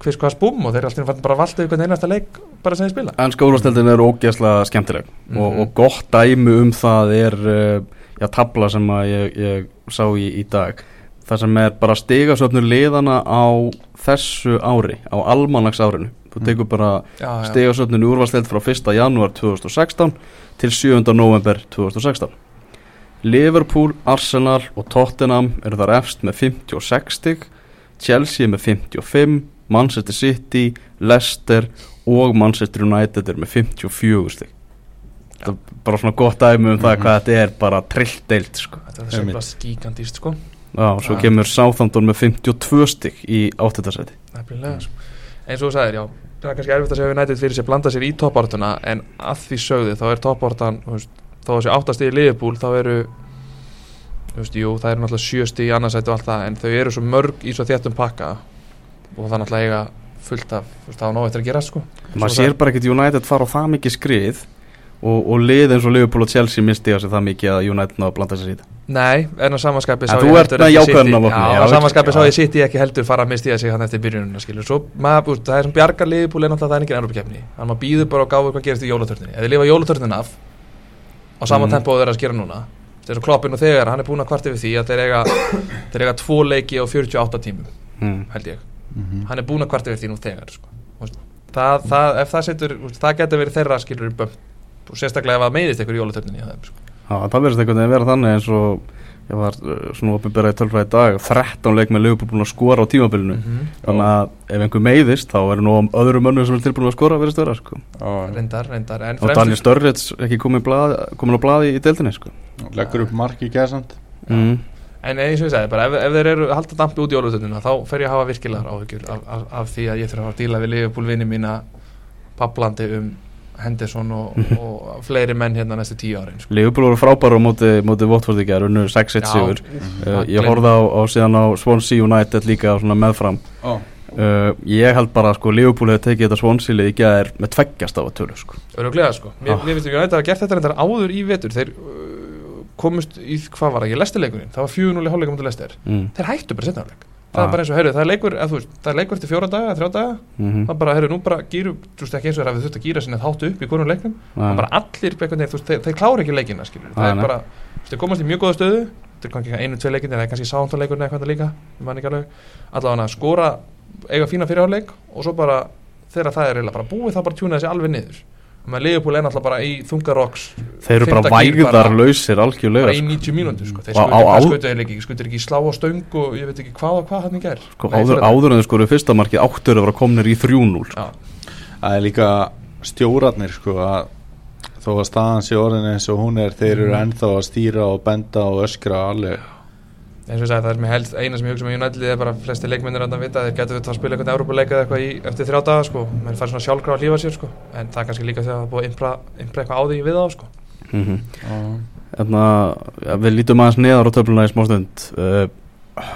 hvers hvað spúm og þeir eru alltaf bara valda ykkur einasta leik bara sem þeir spila Ennska úrvasteldin er ógeðslega skemmtileg og, Mhm. og gott dæmi um það er uh, já, tabla sem að ég, ég sá í, í dag það sem er bara stigasöfnur liðana á þessu ári á almanags árinu þú Mm. tekur bara stigasöfnun úrvalsteld frá 1. janúar 2016 til 7. november 2016 Liverpool, Arsenal og Tottenham eru þar efst með 56 stig Chelsea með 55 Manchester City, Leicester og Manchester United er með 54 stig þetta er bara svona gott dæmi um það Mhm. hvað þetta er bara trillt deilt sko. þetta er sveiflast gigantist sko Já, svo Já. kemur Southampton með 52 stygg í áttundasæti Nefnilega, sko. eins og þú sagðir, já það er kannski erfitt að segja við nættið fyrir sér blanda sér í toppartuna en að því sögðu þá er toppartan þá þessi áttast í liðbúl þá eru veist, jú, það eru náttúrulega sjösti í annarsæti og allt það en þau eru svo mörg í svo þéttum pakka og það er náttúrulega eiga fullt af þú veist, það á nóg eftir að gera sko maður sér bara ekkert United fara á það mikið skrið og, og lið eins og Liverpool og Chelsea misti á sig það mikið að United náðu að blanda sér í þetta Nei, en á samanskapi En ert með jákvæðan á samanskapi sá ég sitt ég ekki heldur fara að misti sig hann eftir byrjununa skilur. Svo maður, það er sem bjargar liðbúl er náttúrulega það er engin ennrúpekefni Þannig að maður býður bara og gáður hvað gerist í jólatörninni Ef þið lifa jólatörnin af á sama Mhm. tempo og þeir eru að skera núna eru kloppin og þegar, hann er búin að kvart yfir því að þeir eiga, þeir eiga tvo leiki á 48 tímum, mm. held ég. Mhm. Hann er búin að kvart yfir því nú þegar sko. Það, það, Ef það setur, það getur verið þeirra skilur bömm og sérstaklega ef það meiðist einhver í þeim, sko. Já, það verðist einhvern veginn að vera þannig eins og ég var uh, svona opinberað í tölfræði dag 13 leik með Liverpool búin að skora á tímabilinu Mhm. þannig að ef einhver meiðist þá er nú öðrum mönnum sem er tilbúin að skora verðist vera sko. Reyndar, reyndar En og Daniel Störrits ekki komin, blað, komin á blaði í deildinni sko. leggur upp mark í gæsand mm. En eins og ég sagði, bara ef, ef þeir eru að halda dampi út í jólutönduna þá fer ég að hafa virkilegar áhyggjur af, af, af því að ég þurfa að fara að díla við Liverpool vinni mína paplandi um Henderson og, og fleiri menn hérna næstu tíu árin sko. Liverpool voru frábæru á móti, móti Votford í gerð unnur 6-1 sigur. Uh, ég horfði á, á síðan á Swansea United líka svona meðfram. Já, uh, ég held bara að sko, Liverpool hefði tekið þetta Swansea lið í gerð með tveggjast á að tölu sko. Öruglega sko. Mér, Ah. mér finnst ekki að þetta að gert þetta reyndar áður í vetur. Þeir uh, komust í, hvað var það, ég lesti leikurinn. Það var 4-0 í hálfleikum til lestir mm. Þeir hættu bara setna hálfleik Það er bara eins og, heyrðu, það er leikur, eða, veist, það er leikur eftir fjóra daga, þrjá daga. Mm Það er bara, heyrðu, nú bara gýru, þú veist ekki eins og þeir hafið þurft að gýra sinni þáttu upp í hverjum leiknum. Það er bara allir þú veist, þeir, þeir klára ekki leikina skilur, það er bara þú veist, þeir komast í mjög góða stöðu. Þeir kannski einu, tvei leikinni, eða kannski sántleikurinn eða eitthvað líka, ég man ekki alveg. Allavega að skora, eiga fína fyrirháleik og svo bara, þegar það er eiginlega bara búið þá bara tjúna þessi alveg niður og með Leopold er náttúrulega bara í þungaroks þeir eru bara fimmta gír vægðar bara- algjörlega í sko. 90 mínútur sko. þeir Og skutu á- á- ekki, skutu þeir ekki, ekki slá á stöng og ég veit ekki hvað og hvað hann í gær Sko, Nei, áður, áður en þau skoru fyrsta markið áttur að vera komnir í 3-0 sko. Já, það er líka stjórarnir sko að þó að staðan sé orðin eins og hún er þeir eru Mhm. ennþá að stýra og benda og öskra alveg eins og ég sagði, það er mér helst eina sem ég hugsa með United er bara flesti leikmennir að vita að þeir getur við að spila eitthvað Európa-leik eða eitthvað í, eftir þrjá daga sko, menn fær svona sjálfgráð að hlífa sér sko, en það er kannski líka þegar það er búið að impra, impra eitthvað á því við á sko. mm -hmm. Þannig að ja, við lítum aðeins neðar á töfluna í smástund. Uh,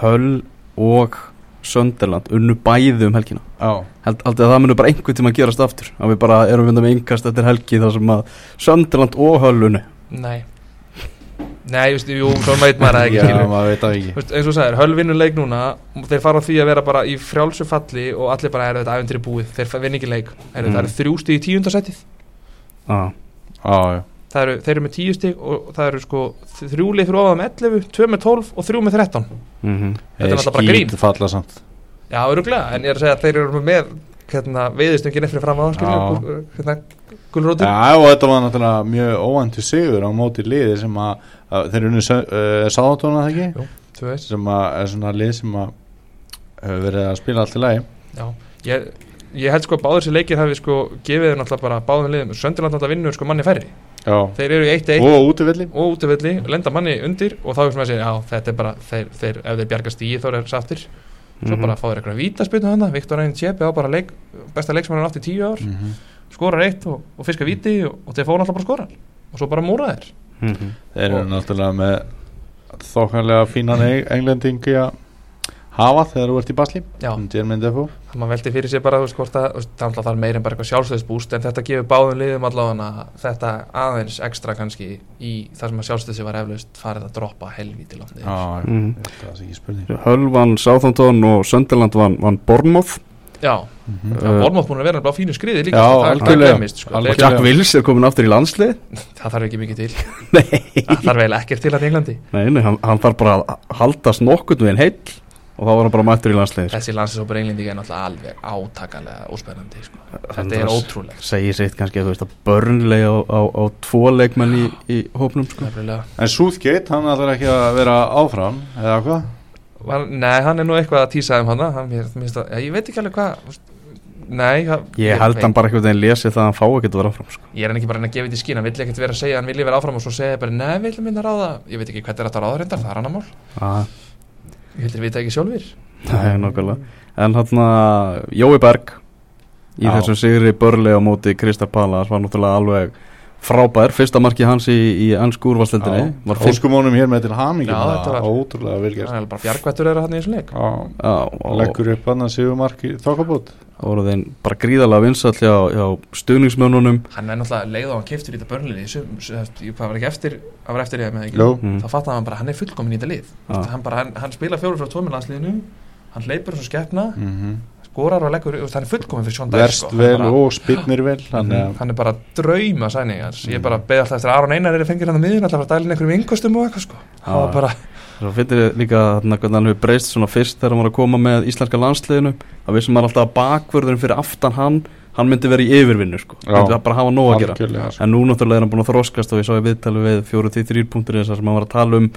Höll og Sönderland unnu bæði um helgina. Já, Held, Haldið að það munur bara einhvern tíma að gerast aftur. Að við bara erum við með yngast eftir helgi þar sem að Sönderland og Höll unnu. Nei Nei, just, jú, svo veit maður það ekki Já, skilur. maður veit það ekki Þú veist, eins og þú sagðir, höll vinnur leik núna og þeir fara á því að vera bara í frjálsu falli og allir bara er þetta æventyri búið þeir vinn ekki leik, er, Mm. það eru þrjú stíð í tíundasætið ah. Já, já það eru, þeir eru með tíu stíð og það eru sko þrjú lið fyrir ofað með 11, tvö með 12 og þrjú með 13 mm -hmm. Þetta er náttúrulega bara grín. falla samt Já, öruglega, en ég er að segja að þeir eru með hérna, veiðistöngin eftir fram á hérna, gulrótum Já, og þetta var náttúrulega mjög óvæntu sigur á móti liði sem að, að þeir eru unni uh, sáðatóna það ekki? Veist sem að er svona lið sem að hefur verið að spila allt í lagi. Já, ég, ég held sko að báður sér leikir hafi sko gefið náttúrulega bara báðum liðum. Söndirland náttúrulega vinnur sko manni færri. Já, Þeir eru í 1-1 og útivilli og útivilli, lenda manni undir og þá er sem að segja, já þetta er bara þeir, þeir, ef þeir bjarga stíi þá er þeir sáttir svo Mhm. bara fá þeir eitthvað vítaspilnu hana Viktor Reynd Tjepi á bara leik, besta leik sem hann er átt í tíu ár mm -hmm. skorar eitt og, og fiska víti og, og þeir fóna alltaf bara skora og svo bara múra þeir mm -hmm. Þeir eru náttúrulega með þokkanlega fínan eng- englendingi að hafa þegar þú ert í basli Já, það maður veldi fyrir sér bara þú veist hvort að, það er alltaf meir en bara eitthvað sjálfstöðsbúst en þetta gefur báðum liðum allavega þetta aðeins ekstra kannski í það sem að sjálfstöðsi var eflaust farið að droppa helvíti langt niður. Já, það ekki spurning. Höll vann Southampton og Sönderland vann, vann Bournemouth. Já, Mhm. Uh, það Bormátt búin að vera á fínu skriði líka Já, sko, sko. Jack Wills er komin aftur í landslið það þarf ekki mikið til. Nei, það þarf eiginlega ekkert til að Englandi. Nei, nei hann, hann þarf bara að haldast nokkurn veginn heill og þá var hann bara mættur í landslið þessi landsinsópur Englandi er náttúrulega alveg átakanlega óspennandi sko. þetta Hann er ótrúlegt segir sitt kannski að þú veist að börnlega á, á, á tvo leikmenn í, í hópnum sko. En Southgate, hann ætlar ekki að vera áfram eða hvað? Var, nei, hann er nú eitthvað að tísa um hann, mér, mér, að, ég veit ekki alveg hvað nei það- Ég held hann bara einhvern veginn lesi það að hann fá ekki að vera áfram sko. Ég er hann ekki bara að reyna að gefa þetta í skín Hann vill ekkert vera að segja að hann vilji vera áfram og svo segja bara Nei, við viljum minna ráða Ég veit ekki hvernig er þetta ráða reyndar, það er annar mál ah, Ég heldur við þetta ekki sjálfur Nei, nokkulega En hann að Jói Berg í Já. þessum sigri börli á móti Kristar Palas var náttúrulega alveg frábær fyrsta marki hans í, í ennsku úrvalstildinni var fyrst Óskum honum hér með til hamingjum Já, þetta var- Ótrúlega vel Það er bara bjargvættur þeirra hann í þessum leik. Já, Já, og leggur upp hann að séu marki þokkabót. Voru þeim bara gríðalega vinsall hjá, hjá stuðningsmönnunum. Hann er náttúrulega leið á hann keftur í þetta börnliði Það var ekki eftir Það var eftir ég með ekki. Mm. Þá fattaði hann bara hann er fullkomin í þetta lið. Hann, bara, hann, hann spila fjóru frá tómilandsliðinu Hann leipur svo skeppna mhm. Skorar og leggur þú veist, Hann er fullkomin fyrir svona verst vel og spinnir vel þannig að Hann er bara drauma sæning hans. Ég bara beði alltaf eftir að Aron Einar er fengið hann að miðun Alltaf að dælina einhverjum yngostum og eitthvað sko. Það var bara Svo finnir þið líka þarna hvernig hann hefur breyst svona fyrst þegar hann var að koma með íslenska landsliðinu. Það vissum maður alltaf að bakvörðurinn fyrir aftan hann hann myndi vera í yfirvinnu sko. Hann myndi bara hafa nóg að gera. Algjörlega sko. en nú náttúrulega er hann búin að þroskast og ég sá í viðtali við 4-3 punktur þess að sem hann var að tala um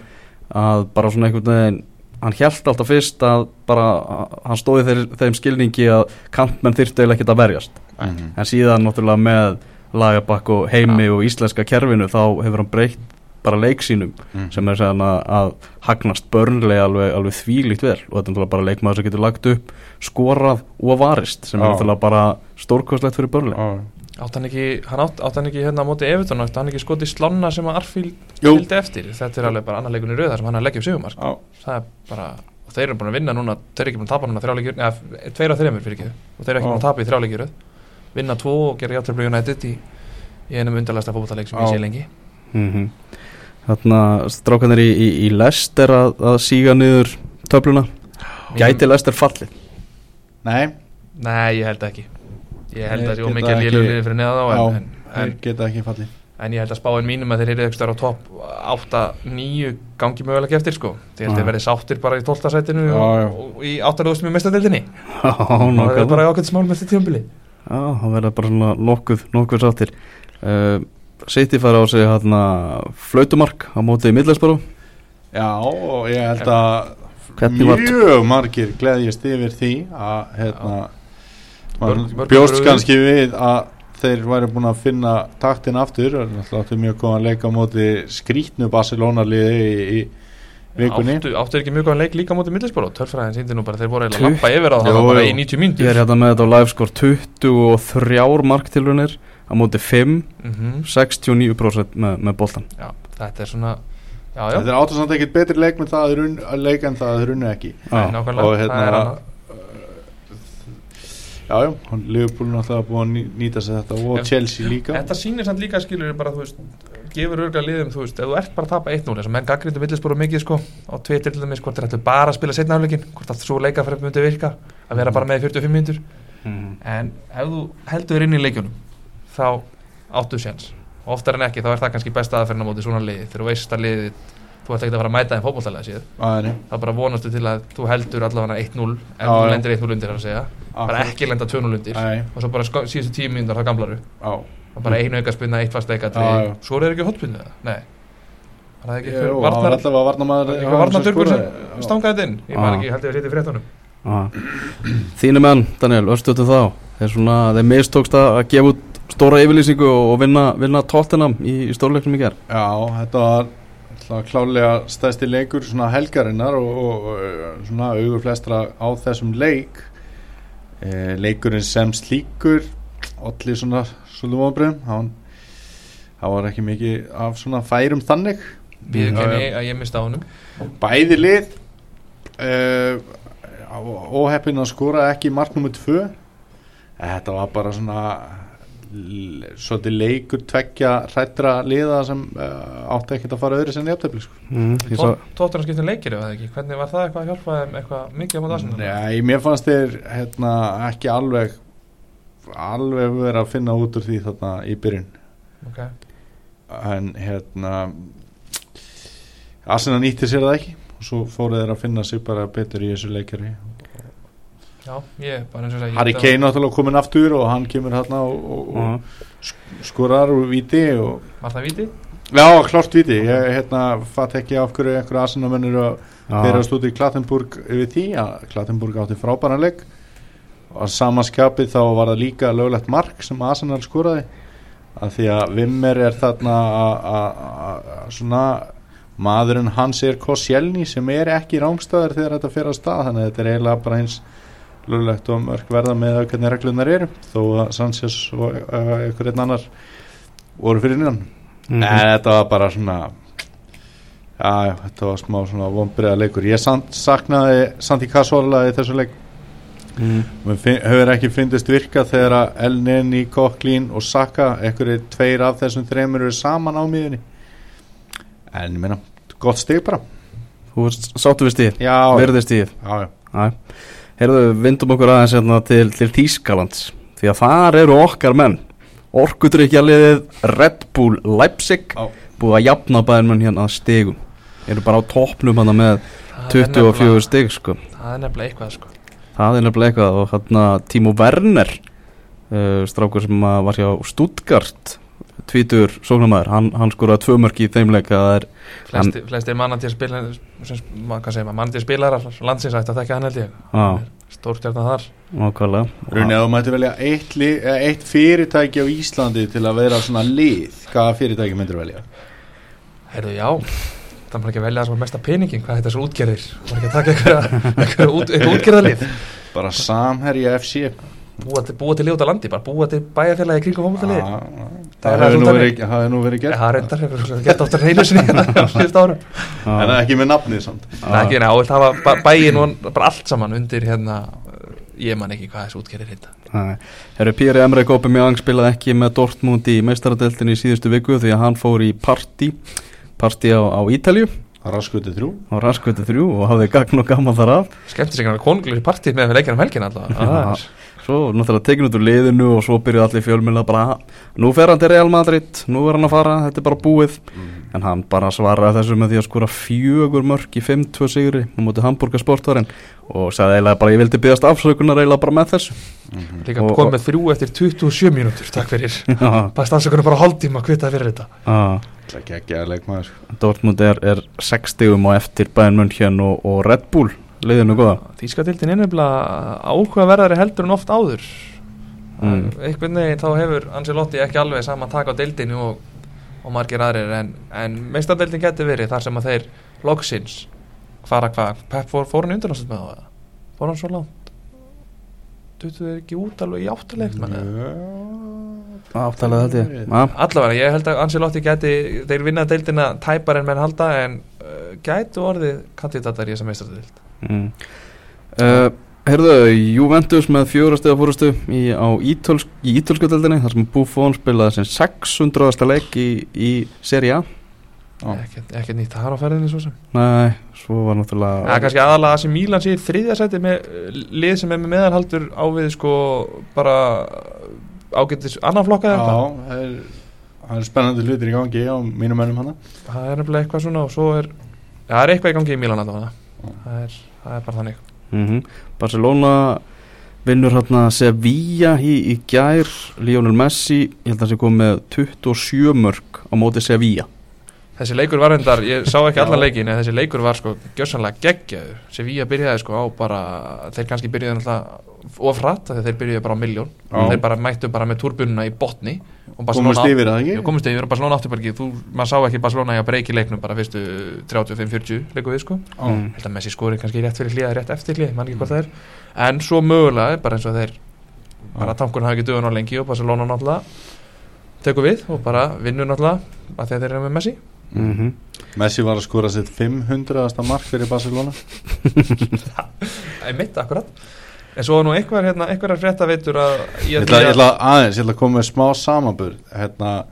að bara svona einhvern veginn hann held alltaf fyrst að bara hann stóði þeir, þeim skilningi að kantmenn þyrftu eiginlega ekkert að verjast Mhm. en síðan náttúrulega með lagabakk og heimi og íslenska kerfinu þá hefur hann breytt bara leik sínum Mhm. sem er að, að hagnast börnlega alveg, alveg þvílíkt vel og þetta er bara leikmaður sem getur lagt upp skorað og varist sem er Já. náttúrulega bara stórkostlegt fyrir börnlega Já. Átt hann ekki, hann átt, átt hann ekki hérna á móti Evertón átt hann ekki skotið slána sem að Arfíld fylgdi eftir? Þetta er alveg bara annar leikunni rauð þar sem hann er að leggja upp sigumark Já. Það er bara, og þeir eru búin að vinna núna Þeir eru ekki búin að tapa núna þrjáleikjur Eða, tveir af þreymur fyrir ekki Og þeir eru ekki búin að tapa í þrjáleikjur Vinna tvo og gera játtöflu United í, í einum undarlegasta fótballleik sem ég sé lengi. Mm Þarna strákanir í, í, í Lester að, að síga niður töfluna. Gæti Lester fallið? Nei, Nei, ég held Þeir að það sé geta ómikið ekki- lélug liði fyrir neða þá Já. en, en, þeir en, geta ekki fallið en ég held að spáin mínum að þeir eru eitthvað á topp 8-9 gangi mögulega eftir sko Ég held að þeir verði sáttir bara í 12. sætinu Já, og, já. og, í 8. með mestadildinni Já, og það er nákvæmlega. bara ákveðt smál með þetta tíumbili Já, það verður bara svona nokkuð, nokkuð sáttir uh, City fara á sig hérna flautumark á móti í Middlesborough Já, og ég held að mjög margir gleðjast yfir því að hérna, bjóst kannski við að þeir væri búin að finna taktin aftur og náttúrulega áttu mjög góðan leik á móti skrítnu Barcelona liði í, í vikunni. Áttu, áttu ekki mjög góðan leik líka á móti Middlesborough Tölfræðin síndi nú bara þeir voru Tutt- lappa yfir á það bara í 90 Ég er hérna með þetta á live score 23 marktilrunir á móti 5 Mhm. 69% með, með boltan Já, þetta er svona Já, já, Þetta er áttu samt ekkert betri leik með það að runn, að leik en það að runnu ekki. Nákvæmlega, og það er hérna annað Já, já, hann Liverpool náttúrulega búið að ný- nýta sér þetta og En- Chelsea líka. Þetta sýnir samt líka skilur bara, þú veist, gefur örgulega liðum, þú veist, ef þú ert bara að tapa 1-0, þess að menn gaggrindu villisbúru mikið, sko, á Twitter til dæmis, hvort þeir ættu bara að spila setna afleikin, hvort að svo leikafræð myndi virka, að vera bara með í 45 mínútur, Mhm. en ef þú heldur inn í leikjunum, þá áttu séns, og oftar en ekki, þá er það kannski besta aðferðin á móti svona liði, þegar þú veist að liði, þú ætti ekki að fara að mæta þeim fótbolltalega síðan, Æ, þá bara vonastu til að þú heldur allavega 1-0, ef Já, þú lendir 1-0 undir, er að segja, bara ekki lenda 2-0 undir, Æ, og svo bara sko- síðustu tíu mínútur þá gamlaru, á og bara einu auka spinna, eitt fast já. svo er það ekki hotpinnu það, nei var það ekki varna maður eitthvað varnardurkur sem stangaði þetta inn? Ég man ekki, held ég að setja fréttunum. Þínu menn, Daniel, örstuðu þá. Þeir svona, þeir mistókst að gefa út stóra yfirlýsingu og vinna, í, í stórleiknum í gerð Ætla, klálega stæsti leikur svona helgarinnar og, og, og svona augur flestra á þessum leik. E, leikurinn sem slíkur allir svona svolítið vonbröðum hann það var ekki mikið af svona færum þannig. Við Já, kenni já. að ég mista á honum. bæði lið uh, óheppin að skora ekki mark nummer tvö. Þetta var bara svona svolítið leikur tveggja hrættra liða sem uh, átti ekkert að fara öðru sem jafntefli sko. mm, Ég sá tóttur hann skiptum leikir eða ekki, hvernig var það eitthvað að hjálpa þeim eitthvað mikið á móti Arsenal? Nei, mér fannst þeir hérna, ekki alveg alveg vera að finna út úr því þarna í byrjun ok, en hérna Arsenal nýtti sér það ekki og svo fóru þeir að finna sig bara betur í þessu leikari já, ég bara eins og sagði Harry Kane náttúrulega komin aftur og hann kemur hérna og, og, og skorar úr viti og var það viti? Já, klart viti, ég hérna fatt ekki af hverju að Já. byrjast út í Klattenburg yfir því að Klattenburg átti frábæranleik að samanskapið þá var það líka löglegt mark sem Arsenal skoraði að því að Vimmer er þarna að- að að- svona maðurinn hans er Koscielny sem er ekki rángstæður þegar þetta fer á stað þannig að þetta er eiginlega bara eins löglegt og mörg verða með hvernig reglunar eru þó að Sanchez og uh, einhver einn annar voru fyrir innan. Mhm. Nei, þetta var bara svona Já, þetta var smá svona vonbreiða leikur. Ég saknaði Santi Cazorla í þessu leik. Fin- hefur ekki fyndist virka þegar að El Neni, Kokklín og Saka einhverju tveir af þessum þreymur eru saman á miðunni En ég meina, gott stig bara. Þú sáttu við stíð, Já, verðið stíð já, já Æ. Heyrðu, vindum okkur aðeins hérna til, til Þýskalands. Því að þar eru okkar menn. Orkudrykjaliðið Red Bull Leipzig Já. Búið að jafna bæðin menn hérna að stigum. Eru bara á toppnum hann með Það er 24 nefnilega- stig sko. Það er nefnilega eitthvað sko. Það er nefnilega eitthvað. Og hérna Timo Werner uh, Strákur sem var hjá Stuttgart Tvítur sóknarmæður Hann, hann skoraði tvö mörk í þeim leik að það er flesti, flesti mannandi spila sem, ma- hvað segir maður, mannandi spilarar landsins ætti að þekka hann held ég. Á, stórstjarnan þar. Runi, ef þú mætti velja eitt, li- eitt fyrirtæki á Íslandi til að vera svona lið Hvaða fyrirtæki myndir velja? heyrðu já. Það var ekki að velja það sem var mesta peningin hvað þetta er svo útgerðir? Var ekki að taka út, einhverja útgerðarlið? Bara Samherja FC búa til, búa til lið út á landi bara búa til bæjarfélagi kringum fólkvöldi Já, já. Það Það er hefur það nú verið, það hefur nú verið gert. Það er reyndar einhverjum gett oftar einu sinni hérna á síðust árum. En ekki með nafnið samt. Nei, ekki, ná, það var bæin og bara allt saman undir hérna ég man ekki hvað þessu útgerðir heita. Herru, Píri Emre Gópemjang spilaði ekki með Dortmund í meistaradeltinni í síðustu viku því að hann fór í partí. Partí á, á Ítalju Raskuti þrjú. Á Raskvötu 3 og hafði gagn og gaman þar af. Skemmti sig hann konunglir í partí með leikina um helgina alltaf. Það er- svo náttúrulega tekin út úr liðinu og svo byrjuði allir fjölmjöla bara nú fer hann til Real Madrid, nú er hann að fara þetta er bara búið, en hann bara svaraði þessu með því að skora fjögur mörk í 5-2 sigri á móti Hamburger sportvarinn og sagði eiginlega bara ég vildi byggast afsökunar eiginlega bara með þessu. Líka Og- komið þrjú eftir 27 mínútur takk fyrir. Já, bara stafsökunum bara hálftíma kvitað fyrir þetta. Já. Það er ekki ekki að leikmaður Dortmund er, er 6 stigum á eftir Bayern München og, og Red Bull liðinu góða. Þýskadildin er nefnilega áhugaverðari heldur en oft áður. Mm. einhvern veginn þá hefur Ancelotti ekki alveg sama tak á deildinu og, og margir aðrir en, en meistardildin getur verið þar sem að þeir loksins fara hvað, Pep fór, fór hann undanástöld með það fór hann svo langt? Dutu þeir ekki út alveg í áttalegt ég. Ja. allavega ég held að Ancelotti geti þeir vinna deildina tæpar en menn halda en uh, gætu orðið kandidatar í þessa meistardild mm. uh, Herðu, Juventus með fjórastega fórustu í, á ítölsk, í ítölsku deildinni þar sem Buffon spilaði sem 600. leik í, í Serie A. Ekki nýtt þar á ferðinni svo sem. Nei, svo var Það náttúrulega er kannski aðalega að sem Mílan sé í þriðja seti með lið sem er með meðanhaldur á við sko bara ágættis annan flokka Já, það er, það er spennandi hlutir í gangi á mínum mönnum hana. Það er nefnilega eitthvað svona og svo er ja, það er eitthvað í gangi í Mílan allavega það er, það er bara þannig. Mm Barcelona vinnur hérna Sevilla í, í gær Lionel Messi, ég held að það sé komið með 27 mörg á móti Sevilla þessi leikur var endar, ég sá ekki Já. allan leikin en þessi leikur var sko gjörsanlega geggjaður. Sem við byrjaði sko á bara þeir kannski byrjaði náttúrulega ofrætt þegar þeir byrjaði bara á miljón þeir bara mættu bara með túrbununa í botni og Komast yfir það ekki? komist yfir og Barcelona áttu bara ekki. Þú, maður sá ekki Barcelona í að breyki leiknum bara fyrstu 35-40 leiku við sko. Held að Messi skori kannski rétt fyrir hlýða rétt eftir hlýða, mann ekki hvað það er. En svo mögulega, bara eins og þeir bara tankurinn hafi ekki dögun mm -hmm. Messi var að skora sitt 500. mark fyrir Barcelona Það er mitt akkurat En svo nú einhver, hérna, einhver er frétta veitur að Ég ætla, ég ætla aðeins, ég ætla að koma með smá samanburð hérna,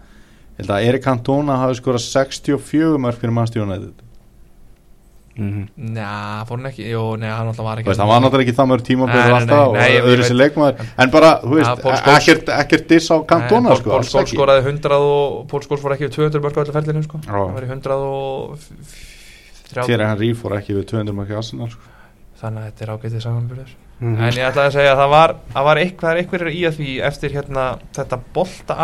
ég ætla að Erik Cantona hafi skorað 64 mörg fyrir Manchester United Mm -hmm. Njá, fór hann ekki, jú, neða, hann alltaf var ekki hann var náttúrulega ekki það mörg tímaburð Nei, nei, nei, nei, og öðru veit. leikmaður en bara, þú veist, Scholes- ekkert, ekkert diss á Cantona Pól, sko, Pól Skóls skoraði 100 og Pól Skóls fór ekki við 200 mörg á öllu ferlinu sko. Hann var í 100 og Thierry Henry fór ekki við 200 mörg í Arsenal sko. þannig að þetta er ágætið samanbyrður Mhm. en ég ætla að segja að það var, að var eitthvað, eitthvað er í að því eftir hérna, þetta bolta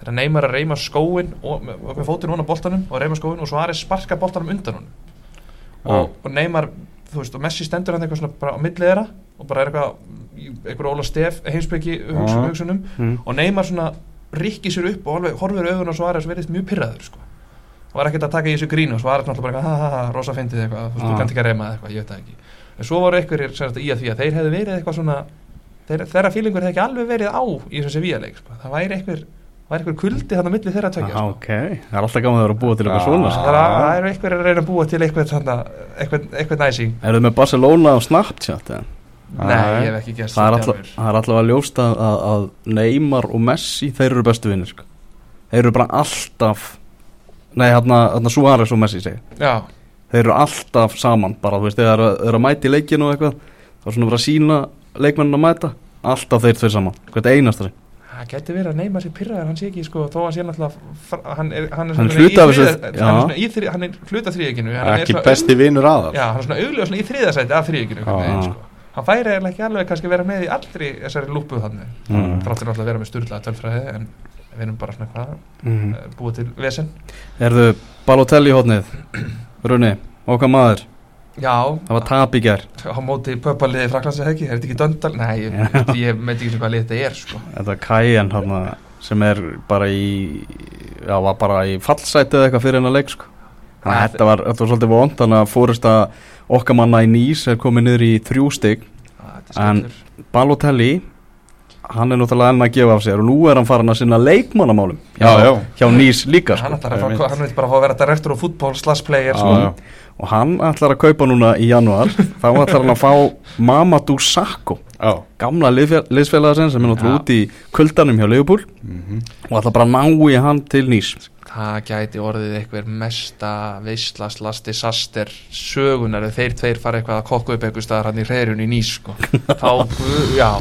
þegar Neymar að reyma skóin og, með, fótinn hún á boltanum og reyma skóin og svo Ares sparka boltanum undan hún og, og Neymar þú veist, og Messi stendur hann eitthvað svona bara á milli þeirra og bara er eitthvað eitthvað Óla Stef heimsbyggi hugsun, hugsunum mm. og Neymar svona rikki sér upp og alveg horfir augun og Suárez verðist mjög pyrraður sko. og var ekkert að taka í þessu grínu og Suárez náttúrulega bara eitthvað, ha ha ha, rosa fyndið eitthvað þú kannt ekki að reyma eitthvað, ég veit það ekki en svo voru einhverjir í að því að þeir hefðu verið eitthvað svona þeir, þeirra fílingur hefði ekki alveg verið á í þessum Sevilla-leik sko. það væri einhver, væri einhver kuldi hann á milli þeirra tökja sko. ok, það er alltaf gaman að vera að búa til eitthvað svona það er, það er einhver að reyna að búa til eitthvað, þarna, eitthvað, eitthvað næsing Er þið með Barcelona og Snapchat eða? nei, ég hef ekki gert Það er, það er alltaf að ljósta að, að Neymar og Messi, þeir eru bestu vinnir sko. Þeir eru bara alltaf Nei, hérna, Suárez og Messi segja já, Þeir eru alltaf saman bara, þú veist, þegar þeir eru að mæta í leikinu og eitthvað þá er svona bara að sína leikmennin að mæta alltaf þeir tveir saman, hvert einasta sinn það geti verið að neyma sér pyrraður hann sé ekki, sko, þó að sé náttúrulega hann er, hann er, Hann er hluti af í þessu- hann er er hluta þriðekinu ekki besti vinnur aðal já, hann er svona svona í þriðasæti af Já. sko. hann færi eiginlega ekki alveg kannski vera með í allri þessari lúpu þannig Mm. þráttur náttúrulega að vera með sturlaða tölfræði en við erum bara svona hvað mm. búið til vesen Erðu Balotelli hótnið Runi, okkar maður já, Það var tap í gær á móti pöpaliði fraklansi heggi, er þetta ekki döndal? Nei, ég, ég veit ekki sem hvað lið þetta er sko. Þetta er Kajan hana, sem er bara í já, var bara í fallsæti eða eitthvað fyrir hennar leik sko. Þannig að Ja, þetta var, þetta var svolítið vond þannig að fórist að okkar manna í Nýs er komið niður í þrjú þetta er En-. Balotelli hann er náttúrulega enn að gefa af sér og nú er hann farin að sinna leikmannamálum hjá, Já, já. hjá Nýs líka hann, sko. að fá- einmitt. hann veit bara að fá að vera director og fútból slash player Já, sko. Og hann ætlar að kaupa núna í januar þá ætlar hann að fá Mamadou Sakho Já. gamla liðsfélagasinn sem er náttúrulega út í kuldanum hjá Leopold Mhm. og ætlar bara að ná í hann til Nýs það gæti orðið eitthvað mesta veisla slash disaster sögunar ef þeir tveir fara eitthvað að kokka upp eitthvað staðar hann í hreirjun í nýs sko. þá, já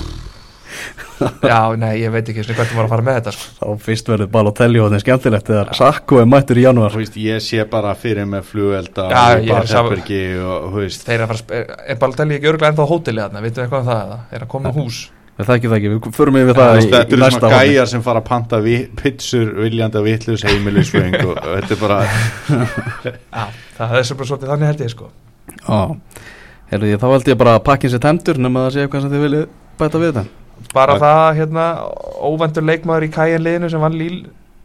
já, nei, ég veit ekki svona hvernig var að fara með þetta sko. þá fyrst verður Balotelli hóðin skemmtilegt þegar Sakho er mættur í januar Þú veist, ég sé bara fyrir með flugvelda Já, og ég er og, veist, þeir að fara að er Baldelli ekki örglega ennþá hóteli þarna, veitum við eitthvað um það eða? er að koma með hús. Við þekkjum það ekki, við förum yfir það veist, í, þetta eru svona gæjar sem fara að panta vi, pitsur viljandi vittlus heimilisveng og þetta er bara já, það er sem bara svolítið þannig held ég sko. Já, Heyrðu, ég- þá held ég bara að pakkin sér tendur nema það sé eitthvað sem þið viljið bæta við þetta bara Já. það, hérna, óvendur leikmaður í kæjan liðinu sem vann Líl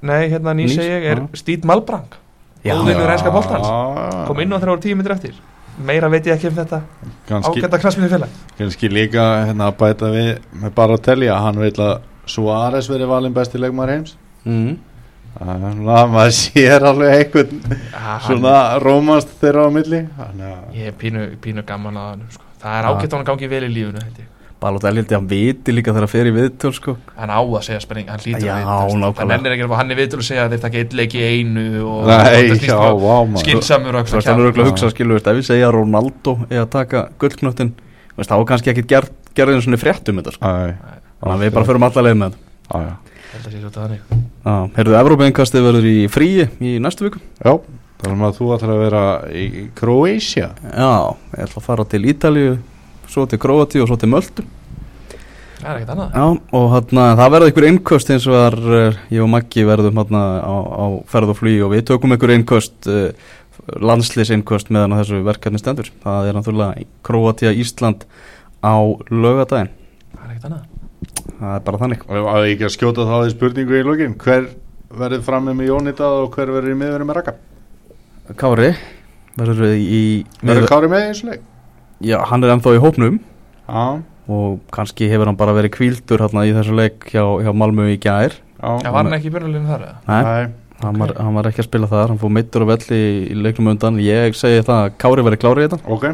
nei, hérna, ný segi ég, er já. Steve Malbrang rænska boltans Já. kom inn á voru tíu myndir eftir meira veit ég ekki um þetta Kannski, ágæta knastminni félag kannski líka hérna að bæta við með bara að telja hann vil að Suárez verið valinn besti leikmaður heims mm. Þannig að maður sér alveg einhvern svona rómast þeirra á milli að ég er pínu, pínu gaman að hann sko. það er Já. ágætt að hann gangi vel í lífunu held ég. Balotelli held ég að hann viti líka þegar hann fer í viðtöl sko. hann á að segja spenning, hann lítur Já, að vita, þú veist. nákvæmlega. hann ennir ekki að hann er vitur að segja að þeir taka eitt leik í einu og Nei, og þetta snýst já, maður. skinsamur og Svo er það örgulega að hugsa skilur ef við segja Ronaldo er að taka gullknöttin þá er kannski ekkit gerð, gerðin svona fréttum þetta sko. Æ, þannig að við bara förum alla leið með þetta. Já, já. Held að sé svolítið þannig. Já, Heyrðu, Evrópeinkastið verður í fríi í næstu viku. Já, það er að þú ætlar að vera í Króatia Já, ég ætla að fara til Ítalíu svo til Króati og svo til Möldu það er ekkert annað. Já, og hérna, það verður einhver innköst eins og var, uh, ég og Maggi verðum hérna á, á ferð og flý og við tökum einhver innköst uh, landslýs innköst meðan þessu verkefni stendur. Það er náttúrulega Króatia Ísland á lögadaginn það er ekkert annað. Það er bara þannig. Og að ekki að skjóta þá því spurningu í lokin Hver verður frammi með Jónitað og hver verður í miðverði með Raka? Kári verður í, í Verður Kári með eins og leik? Já, hann er ennþá í hópnum. Já, og kannski hefur hann bara verið kvíldur hérna í þessu leik hjá, hjá Malmö í gær. Já, já var hann ekki í björnuleginu þar eða? Nei, Nei, hann, var, ok. hann var ekki að spila þar. Hann fór mittur og velli í, í leiknum undan. Ég segi það að Kári verið klári í þetta. Ok.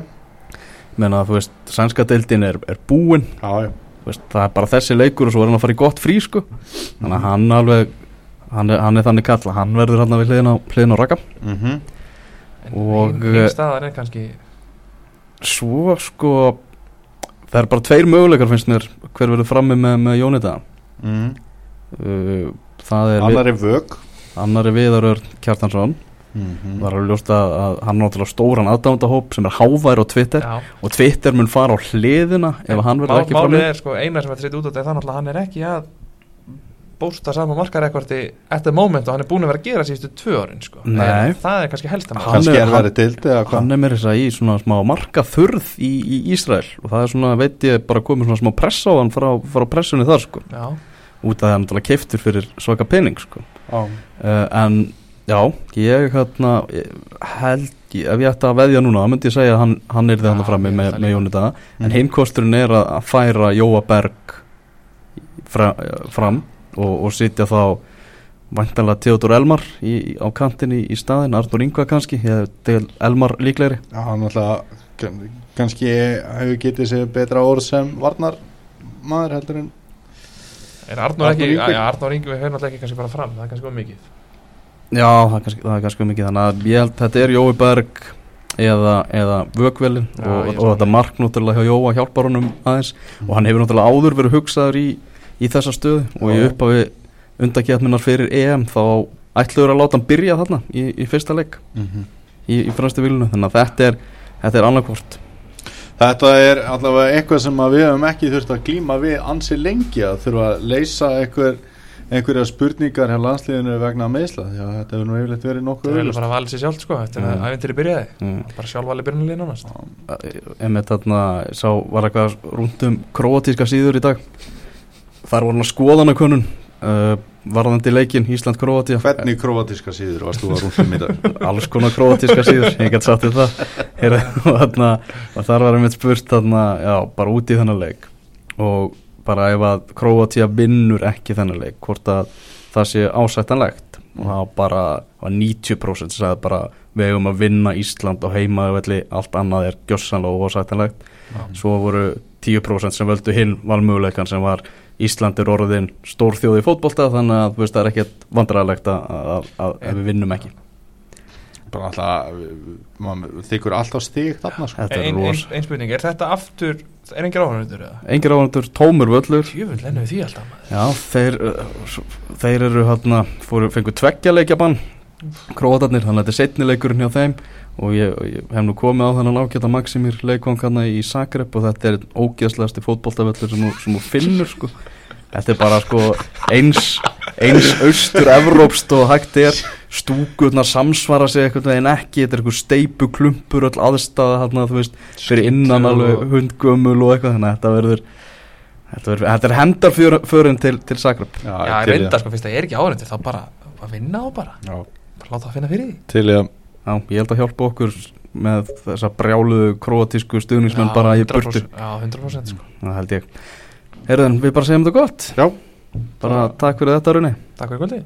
Menn að þú veist, sænska deildin er, er búin. Já, já. Þú veist, það er bara þessi leikur og svo er hann að fara í gott frí sko. þannig að hann alveg hann er, hann er þannig kall að hann verður hann við hliðin á, hliðin á raka. Mhm. en Og, hinn eh, hin staðan er kannski svo sko það er bara tveir möguleikar finnst mér. Hver verður frammi með, með Jónita Mhm. uh, það er Annar er vög. Annar er Viðarör Kjartansson. Mhm. það er alveg ljóst að, að hann er náttúrulega stóran aðdándahóp sem er hávær á Twitter já, og Twitter mun fara á hliðina ef hann verður ekki frammi. Málið er sko, eina sem er tritt út á þetta er þannig að hann er ekki að bósta sama markarekordi at the moment og hann er búin að vera að gera síðustu tvö árin sko. Nei. En það er kannski helst að Hann kannski er- er verið dild eða hvað hann er með þess að í svona smá marka þurð í, í Ísrael og það er svona, veit ég, bara komið svona smá press á hann frá, frá pressunni þar sko Já, út að það er náttúrulega keiftur fyrir svaka pening sko Já. uh, en já, ég hérna ég held, ég, ef ég ætti að veðja núna þá myndi ég segja að hann, hann er Já, þarna frammi ég með, það með líka. Jóni Daða en Mhm. heimkosturinn er að, að færa Jóa Berg fra, fram og, og sitja þá væntanlega Theodor Elmar í, í, á kantinni í, staðin, Arnur Ingva kannski ég til Elmar líklegri. Já, hann alltaf kann- kannski hefur getið sér betra orð sem varnar maður heldur en er Arnór Ingi við höfum alltaf ekki kannski bara fram, það er kannski mikið. Já, það er kannski, það er kannski mikið þannig að ég held þetta er Jói Berg eða, eða Vökvelin Já, og, og þetta mark náttúrulega hjá Jóa hjálpar honum aðeins og hann hefur náttúrulega áður verið hugsaður í, í þessa stöðu og í Já. upphafi undakefninar fyrir EM þá ætluður að láta hann byrja þarna í, í fyrsta leik í, í fremstu vilinu þannig að þetta er, þetta er annarkvort Þetta er allavega eitthvað sem að við hefum ekki þurft að glíma við ansi lengi að þurfa að leysa einhver, einhverja spurningar hjá landsliðinu vegna meðsla því að þetta hefur nú yfirleitt verið það nokkuð er eiginlega auðvitað. bara að valið sér sjálft sko, eftir Mm. að æfintir byrjaði mm. bara sjálfvali byrjunulíð nánast Emmett þarna sá var eitthvað rúndum króatíska síður í dag þar var hann að skoðanakönnun uh, varðandi leikin Ísland-Króatía. Hvernig króatíska síður varst þú að rúndum í dag? alls konar króatíska síður ég get sagt þér það. Heyrðu, og, þarna, og þar var einmitt spurt þarna, já, bara út í þennan leik. Og bara ef að Króatía vinnur ekki þennan leik hvort að það sé ásættanlegt. Og það var bara var 90% sem sagði bara við eigum að vinna Ísland og heimaðvelli allt annað er gjössanlega ósættanlegt svo voru 10% sem völdu hinn valmöguleikan sem var Ísland er orðin stórþjóði fótbolta þannig að þú veist, það er ekkert vandræðilegt að, að, við vinnum ekki Bara alltaf, maður þykkur alltaf stig þarna sko. Ein, ein, ein spurning, er þetta aftur er engir áhörnundur eða? Engir áhundur, tómur völlur Tjöfull ennum við því alltaf maður. Já, þeir, uh, þeir eru hérna, fóru, fengu tveggja leikjabann Króatarnir, þannig að þetta er setni leikurinn hjá þeim og ég, og ég hef nú komið á þannig ágæta Maximir leikvangarna í Zagreb og þetta er ógeðslegasti fótboltavöllur sem, sem þú finnur sko. Þetta er bara sko eins, eins austur evrópst og hægt er. Stúkurnar samsvara sig einhvern veginn ekki, þetta er einhver steipu klumpur öll aðstæða hérna, þú veist, fyrir innan alveg hundgömmul og eitthvað, þannig að þetta verður þetta, verður, þetta er hendarförin til, til Zagreb. Já, ég ég til í reynda það. sko, fyrst það er ekki áhörundur þá bara að vinna á bara. Já, láta það finna fyrir því. Til í að Já, ég held að hjálpa okkur með þessa brjáluðu króatísku stuðningsmenn bara í 100%, burtu. Já, 100% sko. Það held ég. Herðan, við bara segjum þetta gott. Já. Bara takk fyrir þetta, Rune Takk fyrir kvöldi